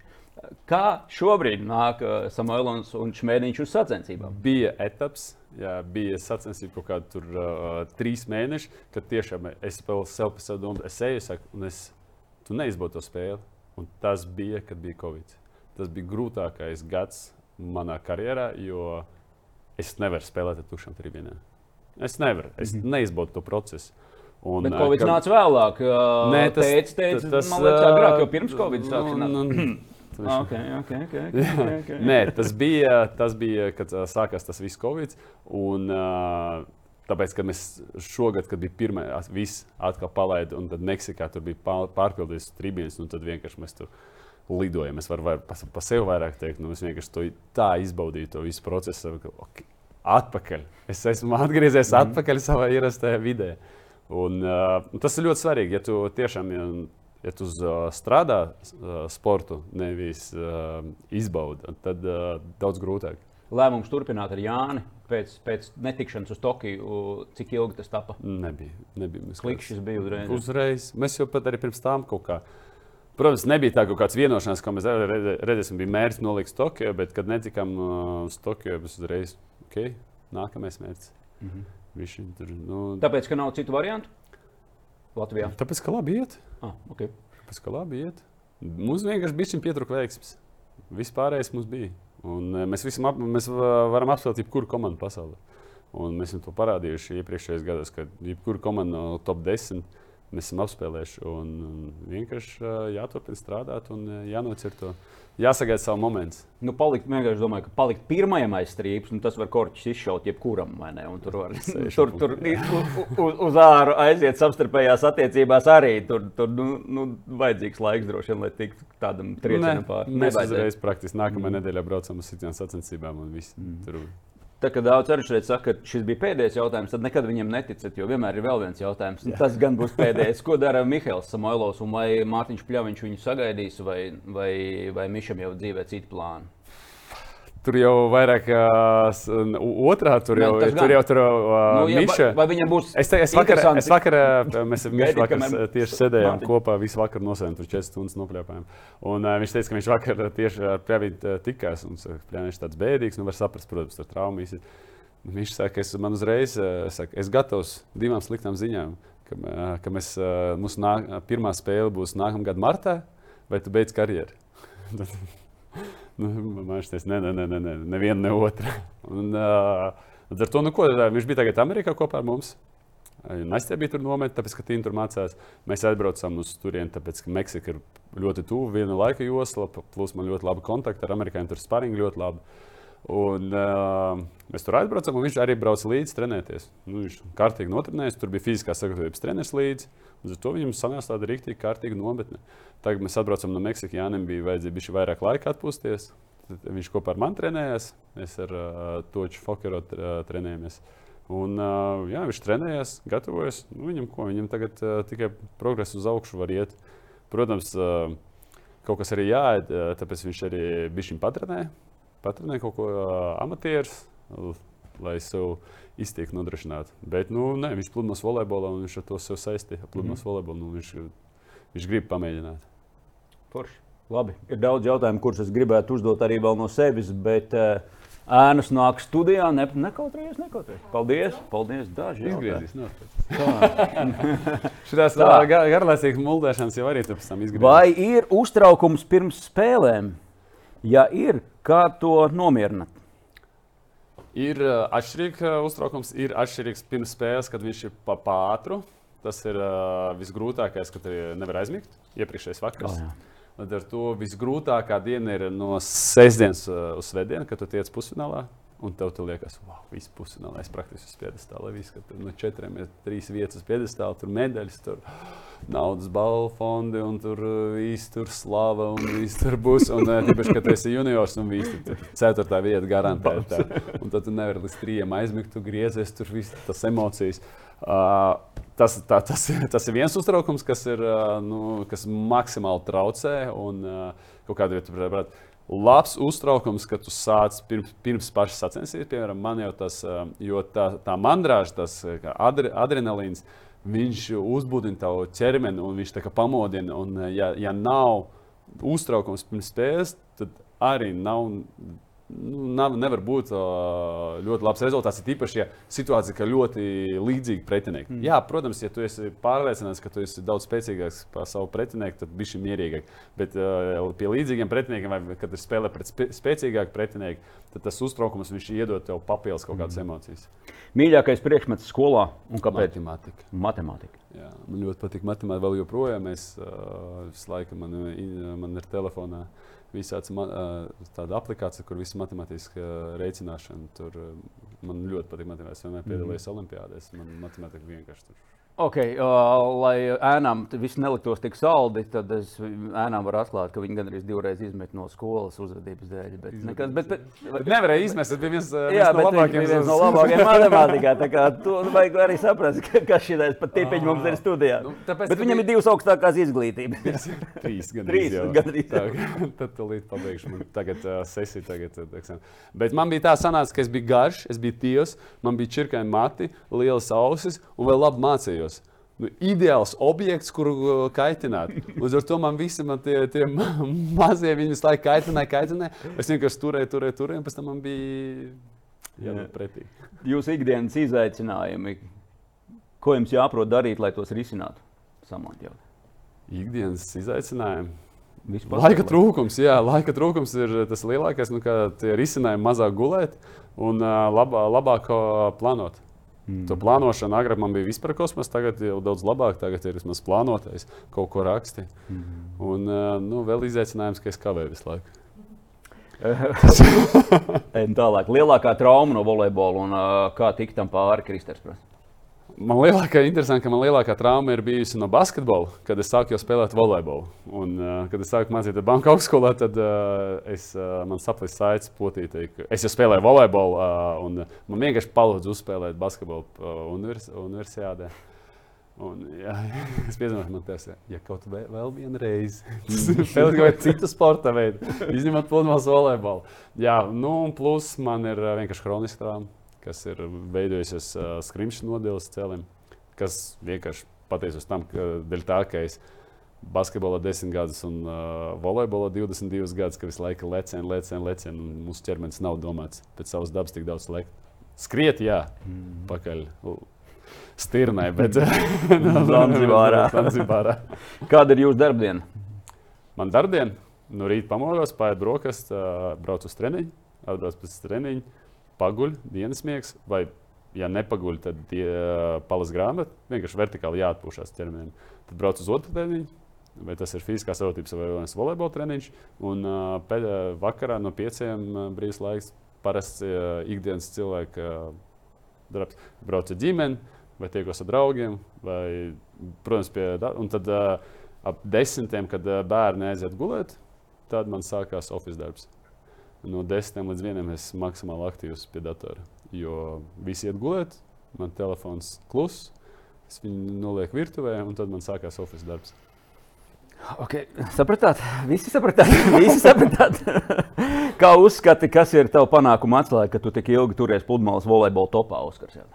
Kā šobrīd nāk uh, Samoilovs un Šmēdiņš uz sacensībām? Bija etaps, jā, bija sacensība kaut kādi tur uh, trīs mēneši, kad tiešām es sev pēc sev domāju, es eju, saku, un es, tu neizbaudu to spēli. Un tas bija, kad bija Covid. Tas bija grūtākais gads manā karjerā, jo es nevaru spēlēt ar tukšām tribīnēm. Es nevaru, es mm -hmm. neizbaudu to procesu. Un, Bet Covid ka... nāca vēlāk. Nē, tas teica, teica, tas, man liekas, agrāk, jau pirms Covid sākās. Okay, okay, okay, [LAUGHS] okay, okay. Nē, tas bija, tas bija, kad sākās tas viss Covid. Un, uh, Tāpēc, kad mēs šogad, kad bija pirmā, viss atkal palaida, un tad Meksikā tur bija pārpildīts tribīnes, un tad vienkārši mēs tur lidojam. Es varu var, pa, pa sevi vairāk teikt, nu, es vienkārši to tā izbaudīju, to visu procesu. Okay, atpakaļ. Es esmu atgriezies mm. atpakaļ savā ierastajā vidē. Un, uh, tas ir ļoti svarīgi, ja tu tiešām ja, ja tu uh, strādā uh, sportu, nevis uh, izbaudi, tad uh, daudz grūtāk. Lēmums turpināt ar Jāni pēc, pēc netikšanas uz Tokiju, cik ilgi tas tapa? Nebija. nebija. Klikšķis bija uzreiz. Uzreiz. Mēs jau pat arī pirms tam kaut kādā Protams, nebija tā kāds vienošanās, ko mēs redzēsim, bija mērķis nolikt Tokio, bet, kad netikām uz Tokio, mēs uzreiz, ok, nākamais mērķis. Mm -hmm. Viši, tur, nu... Tāpēc, ka nav citu variantu Latvijā? Tāpēc, ka labi iet. Ah, okay. Tāpēc, ka labi iet. Mums vienkārši bija pietrūka veiksmes. Vispārējais mums bija. Un uh, mēs, ap, mēs varam apspēlēt jebkuru komandu pasaulē. Un mēs to parādījuši iepriekšējos gados, ka jebkura komanda no top 10 mēs esam apspēlējuši. Un, un vienkārši jāturpina strādāt un jānocir to. Jāsagaida savu momentu. Nu, palikt, vienkārši domāju, ka palikt pirmajam aiz strīpas, nu, tas var korķis izšaut jebkuram. Tur var tur, tur uz, uz āru aiziet savstarpējās attiecībās arī. Tur, tur nu, nu, vajadzīgs laiks droši vien, lai tiktu tādam triecienam pāri. Mēs uzreiz praktiski nākamajā mm. nedēļā braucam uz citām sacensībām un viss. Mm. Tur Tā kā daudz arī šeit saka, ka šis bija pēdējais jautājums, tad nekad viņam neticat, jo vienmēr ir vēl viens jautājums. Jā. Tas gan būs [LAUGHS] pēdējais. Ko dara Mihails Samoilovs un vai Mārtiņš Pļaviņš viņu sagaidīs, vai, vai, vai Mišam jau dzīvē citi plāni? Tur jau vairāk, uh, otrā tur jau, ne, tur jau tur jau uh, nu, ja, Miša. Vai, viņam būs? Es, te, es vakar, es vakar mēs Mišu vakar tieši sēdējām Mārtiņ. kopā, visu vakaru nosēdām, tur 4 stundas nopļāpājām. Un uh, viņš teica, ka viņš vakar tieši ar Pļavītu uh, tikās, un viņš tāds bēdīgs, nu var saprast, protams, ar traumas. Viņš saka, es man uzreiz, es, saku, es gatavs divām sliktām ziņām, ka, ka mēs, mūsu nā, pirmā spēle būs nākamgad martā, vai tu beidz karjeru. [LAUGHS] [LAUGHS] Nu, man šķiet, nē, nē, nē, nē, neviena, ne otra. Un, uh, ar to, nu, ko, viņš bija tagad Amerikā kopā ar mums. Nastja bija tur nometnē, tāpēc, ka Tīna tur mācās. Mēs atbraucām uz turieni, tāpēc, ka Meksika ir ļoti tuvu, viena laika josla, plus man ļoti labi kontakti ar amerikāņiem, tur sparingi ļoti labi. Un, uh, mēs tur aizbraucām, un viņš arī brauca līdzi trenēties. Nu, viņš kārtīgi notrenējās, tur bija fiziskās sagatavības treneris līdzi. Līdz ar to viņam sanāca tāda rīktīva, kārtīga nometne. Tagad mēs atbraucam no Meksikas. Jānim bija vajadzīga vairāk laika atpūsties. Tad viņš kopā ar mani trenējās. Mēs ar uh, Toču Fokeru uh, trenējamies. Un, uh, jā, viņš trenējās, gatavojas. Nu, viņam, ko, viņam tagad uh, tikai progress uz augšu var iet. Protams, uh, kaut kas arī jāēd, uh, tāpēc viņš arī bija patrenē. Patrenē kaut ko uh, amatierus, lai sev iztiek nodrošināt. Bet nu, ne, viņš pludmales volejbolā un viņš ar to sev saistīja. Pludmales mm -hmm. volejbolu nu, viņš, viņš grib pamēģināt. Forši. Labi. Ir daudz jautājumu, kurus es gribētu uzdot arī no sevis, bet uh, ēnas nāk studijā. Ne, nekautrējies, nekautrējies. Paldies! Paldies! Daži izgriezīs. Šitās gar, garlaicīgas muldēšanas jau arī pēc tam izgriezīs. Vai ir uztraukums pirms spēlēm? Ja ir, kā to nomierināt? Ir uh, atšķirīgs uh, uztraukums, ir atšķirīgs pirms spēles, kad viņš ir pa pātru. Tas ir uh, visgrūtākais, kad nevar aizmigt iepriekšējais vakars. Oh, Līdz ar to visgrūtākā diena ir no sestdienas uh, uz svētdienu, kad tu tiec pusfinālā. Un tev tur liekas, wow, viss pusfinālā. Es praktiski uz piedestāla. Viss, ka tur no četriem ir trīs vietas piedestāla, tur medaļas, tur naudas balvu fondi, un tur viss tur slava, un viss tur būs. Un tīpaši, kad tu esi juniors, un viss tur ceturtā vieta garantēta. Un tad tu nevari līdz trījiem aizmigt, tu griezies, tur viss tas emocijas. Uh, tas, tā, tas, [LAUGHS] tas ir viens uztraukums, kas, ir, nu, kas maksimāli traucē. Un, kaut kādā veidā, labs uztraukums, ka tu sāc pirms, pirms pašas sacensības. Piemēram, man jau tas, jo tā, tā mandrāža, tas adre, adrenalīns, viņš uzbudina tavu ķermeni un viņš tā kā pamodina. Un, ja, ja nav uztraukums pirms spēles, tad arī nav nav, nevar būt ļoti labs rezultāts. Ir īpaši, ja situācija ir ļoti līdzīga pretiniekam. Mm. Jā, protams, ja tu esi pārliecināts, ka tu esi daudz spēcīgāks par savu pretinieku, tad viņš ir mierīgāk. Bet uh, pie līdzīgiem pretiniekiem, vai kad ir spēle pret spē spēcīgāku pretinieku, tad tas uztraukums iedod tev papildus kaut kādas mm. emocijas. Mīļākais priekšmets skolā un kāpēc? Matemātika. Matemātika. Jā, man ļoti patīk matemātika. Vēl joprojām es uh, visu laiku man, man ir telefonā. Uh, visāds tāda aplikācija, kur viss matemātiskā rēķināšana. Tur man ļoti patīk matemātikā. Es vienmēr piedalījos mm -hmm. olimpiādēs. Man matemātika vienkārši tur Okay, uh, lai ēnām viss neliktos tik saldi, tad es ēnām varu atklāt, ka viņi gandrīz divreiz izmet no skolas uzvedības dēļ. Bet, nekas, bet, bet, bet nevarēja izmest. Tas bija viens, jā, viens no labākajiem. Viens no labākajiem [LAUGHS] matemātikā. Tā kā to vajag arī saprast, ka, kas ir pat tipiņi mums ir studijā. Nu, tāpēc, bet viņam ir divas augstākās izglītības. Trīs, gan trīs. [LAUGHS] Gandrīz, tā, [LAUGHS] tad tu līdz pabeigšu. Man tagad uh, sesija. Tagad, uh, bet man bija tā sanāca, ka es biju garš, es biju tievs, man bija čirkaini mati, lielas ausis un vēl labi mācījos nu, ideāls objekts, kuru uh, kaitināt. Līdz ar to man visi man tie, tie mazie viņi visu laiku kaitināja, kaitināja. Es vienkārši turēju, turēju, turēju, un pēc tam man bija jābūt pretī. Jūsu ikdienas izaicinājumi, ko jums jāprot darīt, lai tos risinātu? Samontjot. Ikdienas izaicinājumi. Vispār laika trūkums, jā, laika trūkums ir tas lielākais. Nu, tie risinājumi mazāk gulēt un uh, labā, labāk plānot. Mm. To plānošanu agrāk man bija vispār kosmos, tagad jau daudz labāk. Tagad ir vismaz plānotais, kaut ko raksti. Mm. Un nu, vēl izaicinājums, ka es kavēju visu laiku. [LAUGHS] [LAUGHS] Tālāk, lielākā trauma no volejbola un kā tikt tam pāri Kristers. Man lielākā, interesanti, ka man lielākā trauma ir bijusi no basketbola, kad es sāku spēlēt volejbolu. Un, uh, kad es sāku mācīties banka augstskolā, tad uh, es, uh, man saplisa saites potītī. Es jau spēlēju volejbolu, uh, un man vienkārši palūdza uzspēlēt basketbolu uh, univers, universitātē. Un, jā, [LAUGHS] es pieņemu, man ir. Ja kaut kā vēl viena reize, [LAUGHS] spēlēt kaut kādu citu sporta veidu, izņemot pludmales volejbolu. Jā, nu, un plus man ir vienkārši kroniska trauma, kas ir veidojusies uh, skrimšana nodeļas cēlim, kas vienkārši pateicoties tam, ka dēļ tā, ka es basketbolā 10 gadus un uh, volejbolā 22 gadus, ka visu laiku lecienu, lecienu, lecienu, un mūsu ķermenis nav domāts pēc savas dabas tik daudz lekt. Skriet, jā, mm. pakaļ stirnai, [LAUGHS] bet Zanzibārā. [LAUGHS] Zanzibārā. [LAUGHS] Kāda ir jūsu darbdiena? Man darbdiena, no rīta pamodos, paiet brokastis, braucu uz treniņu, atbraucu pēc treniņa, paguļ, dienas miegs, vai, ja nepaguļ, tad die, palas grāmatu, vienkārši vertikāli jāatpūšas ķermenim. Tad braucu uz otru treniņu, vai tas ir fiziskās sautības vai volejbola treniņš, un pēd, vakarā no pieciem brīvs laiks, parasts ikdienas cilvēka darbs. Braucu ģimeni vai tiekos ar draugiem, vai, protams, pie un tad uh, ap desmitiem, kad uh, bērni aiziet gulēt, tad man sākās oficiāls darbs. No desmitiem līdz vienam es esmu maksimāli aktīvs pie datora. Jo visi iet gulēt, man telefons kluss, es viņu nolieku virtuvē, un tad man sākās oficiāls darbs. Okay. Sapratāt, visi sapratāt. [LAUGHS] visi sapratāt. [LAUGHS] Kā uzskati, kas ir tavs panākuma atslēga, ka tu tik ilgi turies pludmales volejbola topā, Oskars? Jā.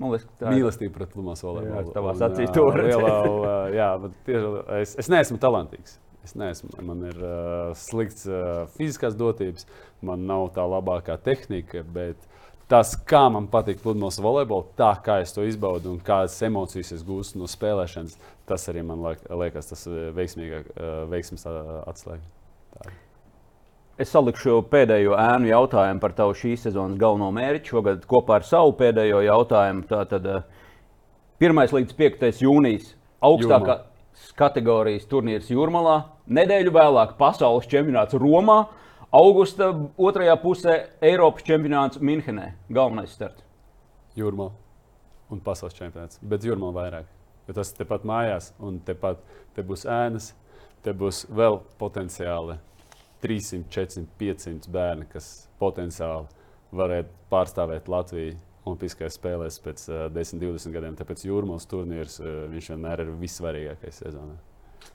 Man liekas, tā ir mīlestība pret Lumās volejbolu. Tavā acīs to redzēju. Jā, bet tieši es, es neesmu talantīgs. Es neesmu, man ir uh, slikts uh, fiziskās dotības, man nav tā labākā tehnika, bet tas, kā man patīk pludmales volejbols, tā kā es to izbaudu un kādas emocijas es gūstu no spēlēšanas, tas arī man liekas tas veiksmīgāk, uh, veiksmes atslēga. Es salikšu pēdējo ēnu jautājumu par tavu šīs sezonas galveno mērķi. Šogad kopā ar savu pēdējo jautājumu. Tātad 1. Eh, līdz 5. jūnijas augstākās kategorijas turnīrs Jūrmalā, nedēļu vēlāk pasaules čempionāts Romā, augusta otrajā pusē Eiropas čempionāts Minhenē. Galvenais starts. Jūrmā un pasaules čempionāts, bet Jūrmā vairāk. Jo tas tepat mājās, un tepat te būs ēnas, te būs vēl potenciāli 300, 400, 500 bērni, kas potenciāli varētu pārstāvēt Latviju Olimpiskajās spēlēs pēc uh, 10, 20 gadiem. Tāpēc jūrmālas turnīrs uh, vienmēr ir vissvarīgākais sezonā.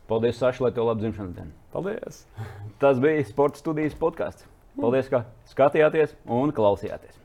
Paldies, Saša, lai tev labi dzimšanas diena. Paldies! Tas bija Sports studijas podkāsts. Paldies, ka skatījāties un klausījāties!